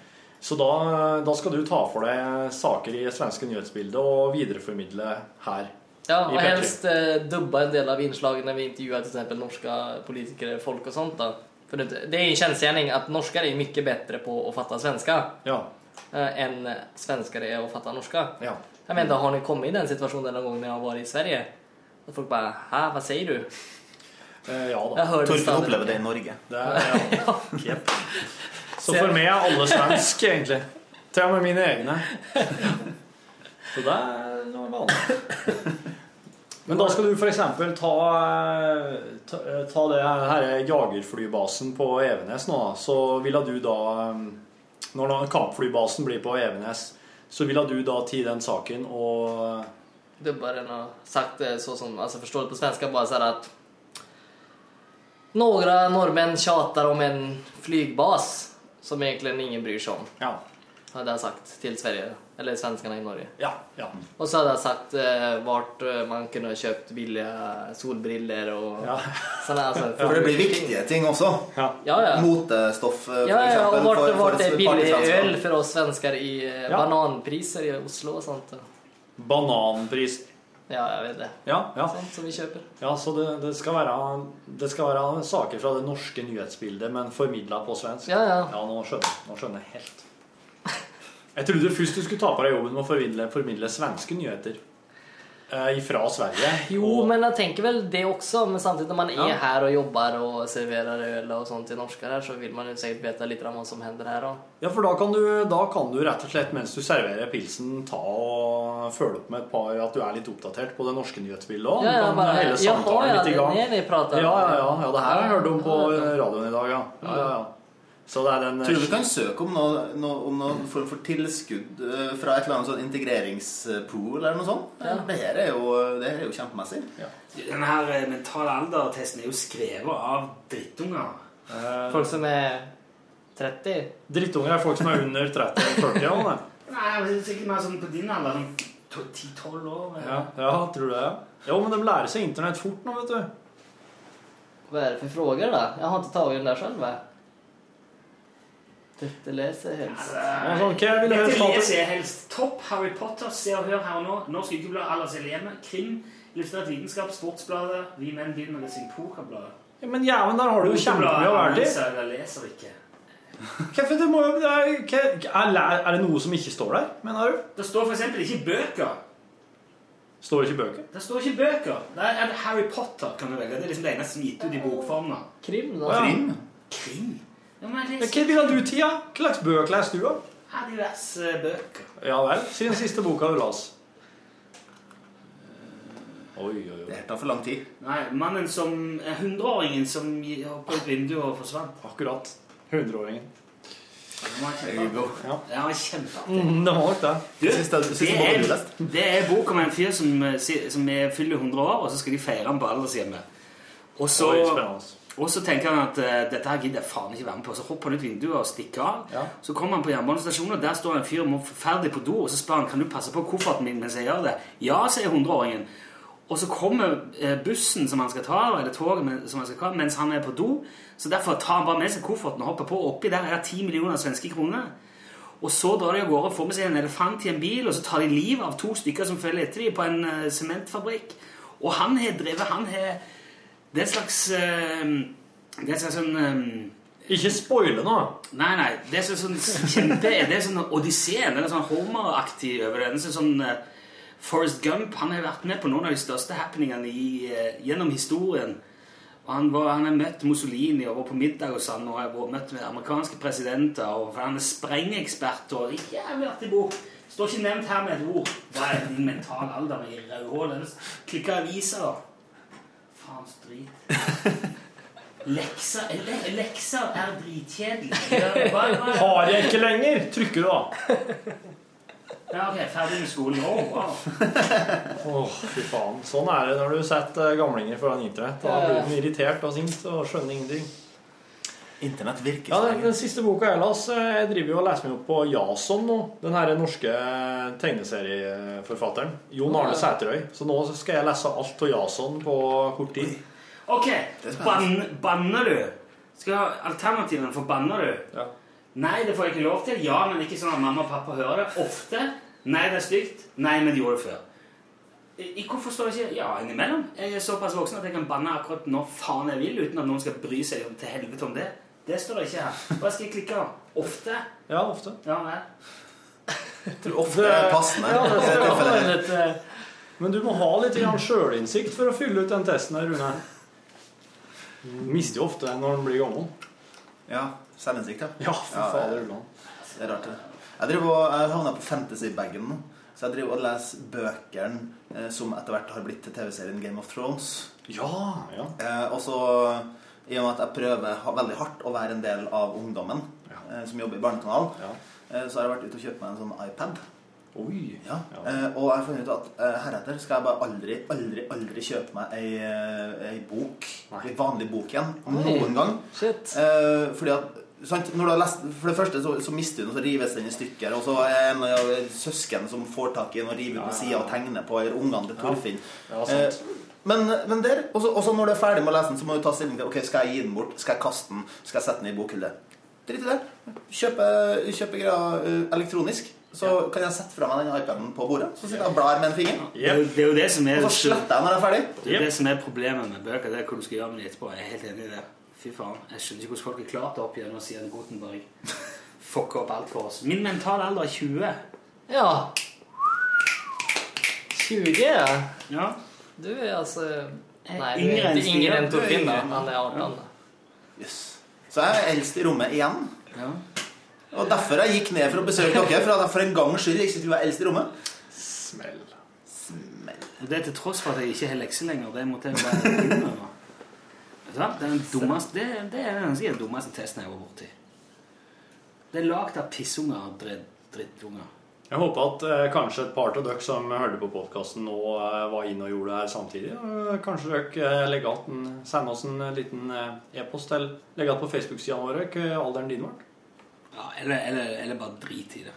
Speaker 2: Så da, da skal du ta for deg saker i svenske nyhetsbildet og videreformidle her.
Speaker 13: Ja,
Speaker 2: og
Speaker 13: helst eh, dubba en del av innslagene vi intervjuer f.eks. norske politikere, politiker, folk og sånt. Då. För det, det är ju en kännsgärning att norskar är mycket bättre på att fatta svenska
Speaker 2: Ja.
Speaker 13: eh, än svenskar är att fatta norska.
Speaker 2: Ja.
Speaker 13: Jag menar, har ni kommit i den situationen någon gång när jag har varit i Sverige? Att folk bara, ha, vad säger du?
Speaker 2: Eh, ja da.
Speaker 12: Torfinn opplever det i Norge.
Speaker 2: Det er, ja. Jepp. Så for meg er alle svensk, egentlig. Til og med mine egne. Så det er noe vanlig. Men da skal du f.eks. Ta, ta, ta det her jagerflybasen på Evenes nå. Så ville du da Når da kampflybasen blir på Evenes, så ville du da ti den saken og
Speaker 13: Det er bare och sagt det så som, alltså förstår det på svenska bare så at Noen nordmenn tjater om en flygbas som egentlig ingen bryr seg om.
Speaker 2: Ja.
Speaker 13: Hade jeg sagt til Sverige, eller svenskene i Norge.
Speaker 2: Ja. ja.
Speaker 13: Og så hadde jeg sagt eh, vart eh, man kunne kjøpt billige solbriller solbriller ja. sånn. Altså,
Speaker 12: For det blir viktige ting også.
Speaker 2: Ja,
Speaker 13: ja.
Speaker 12: Motestoff, eh, for
Speaker 13: Ja, ja,
Speaker 12: eksempel.
Speaker 13: och vart,
Speaker 12: for-
Speaker 13: vart det var billig øl for oss svensker i eh,
Speaker 2: Ja.
Speaker 13: bananpriser i Oslo og sånt.
Speaker 2: Bananpris.
Speaker 13: Ja, jeg vet det.
Speaker 2: Ja, ja.
Speaker 13: Sånt som vi kjøper.
Speaker 2: Ja, så det, det, skal være, det skal være saker fra det norske nyhetsbildet, men formidla på svensk.
Speaker 13: Ja, ja.
Speaker 2: nå skjønner. Nå skjønner jeg helt. Jeg trodde først du skulle ta på deg jobben med å formidle, formidle svenske nyheter eh, fra Sverige.
Speaker 13: Jo, men jeg tenker vel det også. Men samtidig når man er
Speaker 2: Ja.
Speaker 13: her og jobber og serverer øl og sånt til norsker her, så vil man jo sikkert vite litt om hva som hender her òg.
Speaker 2: Ja, for da kan, du, da kan du rett og slett mens du serverer pilsen, ta og følge opp med et par at du er litt oppdatert på det norske nyhetsbildet òg.
Speaker 13: Ja, ja,
Speaker 2: du kan hele samtalen
Speaker 13: ja,
Speaker 2: litt i gang.
Speaker 13: det.
Speaker 2: Ja, ja, ja, ja. Det her har jeg hørt om på radioen i dag, ja. ja, ja, ja. Så det er den
Speaker 12: Tror du du kan søke om noe, noe, om noen form for tilskudd eh, fra et eller annet sånn integreringspool eller noe sånt? Det her er jo, det her er jo kjempemessig.
Speaker 1: Denne her eh, mentale aldertesten er jo skrevet av drittunger.
Speaker 13: Folk som er 30?
Speaker 2: Drittunger er folk som er under 30-40 år.
Speaker 1: Nei, det er sikkert mer sånn på din alder, sånn to- 10-12 år.
Speaker 2: Ja, ja, tror du det? Jo, men de lærer seg internett fort nå, vet du.
Speaker 13: Hva er det for frågor da? Jeg har ikke tatt den der selv. va? Dette leser jeg helst.
Speaker 2: Ja, sånn, hva vil du helst
Speaker 1: Dette leser jeg helst. Topp Harry Potter, Se og Hør her og nå. Norsk Ukeblad, Allers Elene, Krim, Illustrert vitenskap, Sportsbladet. Vi menn begynner med sin Pokerbladet.
Speaker 2: Ja, men jævlen, der har du jo kjempemye å være til.
Speaker 1: Jeg leser ikke.
Speaker 2: Hvorfor det må jo, er, det noe som ikke står der, mener du?
Speaker 1: Det står for eksempel ikke bøker.
Speaker 2: Står det ikke bøker?
Speaker 1: Det står ikke bøker. Det er Harry Potter kan du velge. Det er liksom det eneste som er gitt ut i bokform.
Speaker 13: Krim,
Speaker 2: da? Krim?
Speaker 1: Krim? Men
Speaker 2: Hva vil du tida? Hva slags bøker leser du, da?
Speaker 1: ja, diverse bøker.
Speaker 2: Ja vel. Si den siste boka du las. Oi, oi, oi.
Speaker 12: Det tar for lang tid.
Speaker 1: Nei, mannen som er hundreåringen som hoppa ut vinduet og forsvant.
Speaker 2: Akkurat. Hundreåringen.
Speaker 1: Den var kjempeartig.
Speaker 2: Ja.
Speaker 1: Den var kjempeartig.
Speaker 2: Mm, det var det.
Speaker 1: Du,
Speaker 12: Siste-
Speaker 1: det,
Speaker 12: siste boka
Speaker 1: er, det er bok om en fyr som, eh, som er fyller 100 år, og så skal de feire han på aldershjemmet. Og så,
Speaker 2: Oi.
Speaker 1: Og så tenker han at uh, dette her gidder jeg faen ikke være med på. Så hopper han ut vinduet og stikker av. Så kommer han på jernbanestasjonen, og der står en fyr må ferdig på do, og så spør han kan du passe på kofferten min mens jeg gjør det. Ja, sier 100-åringen. Og så kommer eh, bussen som han skal ta, eller toget som han skal ta, mens han er på do. Så derfor tar han bare med seg kofferten og hopper på. Oppi der er det 10 millioner svenske kroner. Og så drar de av gårde og får med seg en elefant i en bil, og så tar de livet av to stykker som følger etter dem på en sementfabrikk. sementfabrikk. Og han har drevet Han har Det er en slags eh, Det er en slags sånn eh,
Speaker 2: Ikke spoile nå.
Speaker 1: Nei, nei. Det er sånn kjempe Det er sånn Odysseen. Det er sånn Homer-aktig over er sånn uh, Forrest Gump han har vært med på noen av de største happeningene i, eh, gjennom historien. Og han, var, han har møtt Mussolini og var på middag hos han, og har møtt med amerikanske presidenter. Og for han er sprengekspert og jævlig artig bok. Står ikke nevnt her med et ord. Hva er din mentale alder med rødhålet? Klikker aviser, Faens drit. Lekser, le, lekser er dritkjedelig.
Speaker 2: Har jeg ikke lenger? Trykker du, da.
Speaker 1: Ja, ok, ferdig med skolen. nå? wow.
Speaker 2: Åh, fy faen. Sånn er det når du setter gamlinger foran internett. Da blir de irritert og sint og skjønner ingenting.
Speaker 12: Internett virker
Speaker 2: Ja, den, den siste boka jeg las, eh, jeg driver jo og leser meg opp på Jason nå. Den her norske tegneserieforfatteren. Jon Arne Sæterøy. Så nå skal jeg lese alt av Jason på kort tid.
Speaker 1: Ok, ban, banner du? Skal jeg ha alternativene for banner du? Nei, det får jeg ikke lov til. Ja, men ikke sånn at mamma og pappa hører det. Ofte. Nei, det er stygt. Nei, men de gjorde det før. I, i- hvorfor står det ikke ja innimellom? Jeg er såpass voksen at jeg kan banne akkurat når faen jeg vil, uten at noen skal bry seg om, til helvete om det. Det står det ikke her. Hva skal jeg klikke av? Ofte?
Speaker 2: Ja, ofte.
Speaker 1: Ja, nei.
Speaker 12: Ofte er passende.
Speaker 2: Ja, litt, eh, Men du må ha litt sjølinnsikt for å fylle ut den testen her, Rune. Du mister jo ofte når den blir gammel.
Speaker 12: Ja, selvinnsikt, ja.
Speaker 2: Ja, for fader ullan.
Speaker 12: Det er rart, det. Jeg driver og jeg havna på fantasy-bagen nå. Så jeg driver og leser bøkene eh, som etter hvert har blitt til TV-serien Game of Thrones.
Speaker 2: Ja, ja.
Speaker 12: Eh, og så, i og med at jeg prøver veldig hardt å være en del av ungdommen eh, som jobber i Barnekanalen, eh, så har jeg vært ute og kjøpt meg en sånn iPad.
Speaker 2: Oi.
Speaker 12: Ja. Eh, og jeg har funnet ut at eh, heretter skal jeg bare aldri, aldri, aldri kjøpe meg ei, ei bok, ei vanlig bok igjen, noen gang.
Speaker 13: Shit.
Speaker 12: Fordi at sant? Når du har lest, For det første så, så mister du den, så rives den i stykker. Og så er det en søsken som får tak i den og river på sida og tegner på, eller ungene til Torfinn.
Speaker 2: Ja, sant.
Speaker 12: Men, men der, og så når du er ferdig med å lese den, så må du ta stilling til Ok, skal jeg gi den bort, skal jeg kaste den, skal jeg sette den i bokhylle. Drit i det. Kjøpe, kjøpe greia eh, elektronisk. Så kan jeg sette fra meg den iPaden på bordet. Så sitter jeg og blar med en finger.
Speaker 1: Det, er det er jo det som er
Speaker 12: Og så sletter jeg når jeg er ferdig.
Speaker 1: Det er det som er problemet med bøker. Det er hva du skal gjøre med dem etterpå. Jeg er helt enig i det. Fy faen. Jeg skjønner ikke hvordan folk har klart det opp gjennom siden Gutenberg fucka opp alt for oss. Min mentale alder er 20.
Speaker 13: Ja. 20?
Speaker 1: Ja.
Speaker 13: Du er altså Nei, du er yngre enn Torfinn. Da. Han er 18.
Speaker 12: Yes. Så jeg er eldst i rommet igjen.
Speaker 1: Ja.
Speaker 12: Og derfor jeg gikk ned for å besøke dere. For at jeg for en gangs skyld ikke skulle være eldst i rommet.
Speaker 2: Smell.
Speaker 1: Smell. det er til tross for at jeg ikke har lekser lenger. Det måtte jeg bare innrømme. Vet du hva? Det er den dummeste, det, det er den sikkert dummeste testen jeg har vært borti. Det er lagd av pissunger og drittunger.
Speaker 2: Jeg håper at eh, kanskje et par av dere som hørte på podkasten nå, eh, var inne og gjorde det her samtidig. Og kanskje dere eh, legger att en, sender oss en liten eh, e-post eller legger at på Facebook-sidene våre hva alderen din ble.
Speaker 1: Ja, eller, eller, eller bare drit i det.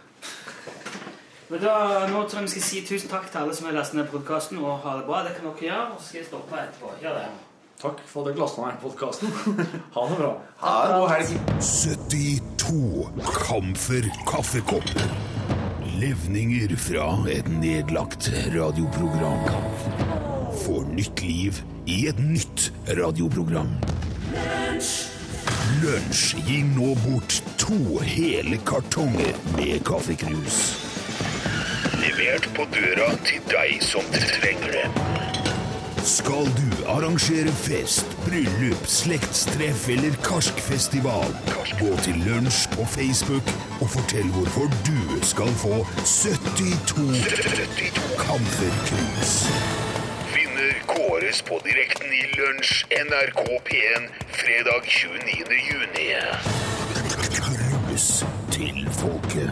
Speaker 1: Men da, nå tror jeg vi skal si tusen takk til alle som har lest ned podkasten, og ha det bra. Det kan dere gjøre, og så skal jeg stoppe etterpå. Gjør det.
Speaker 2: Takk for at dere lasta ned podkasten. ha det bra.
Speaker 12: Ha en god helg.
Speaker 6: 72 Kamfer kaffekopper. Levninger fra et nedlagt radioprogram. Får nytt liv i et nytt radioprogram. Lunsj gir nå bort to hele kartonger med kaffekrus. Levert på døra til deg som trenger det. Skal du arrangere fest, bryllup, slektstreff eller karskfestival, gå til lunsj på Facebook og fortell hvorfor du skal få 72 kamferkrus. Vinner kåres på direkten i lunsj NRK P1 fredag 29. juni. Krus til folket.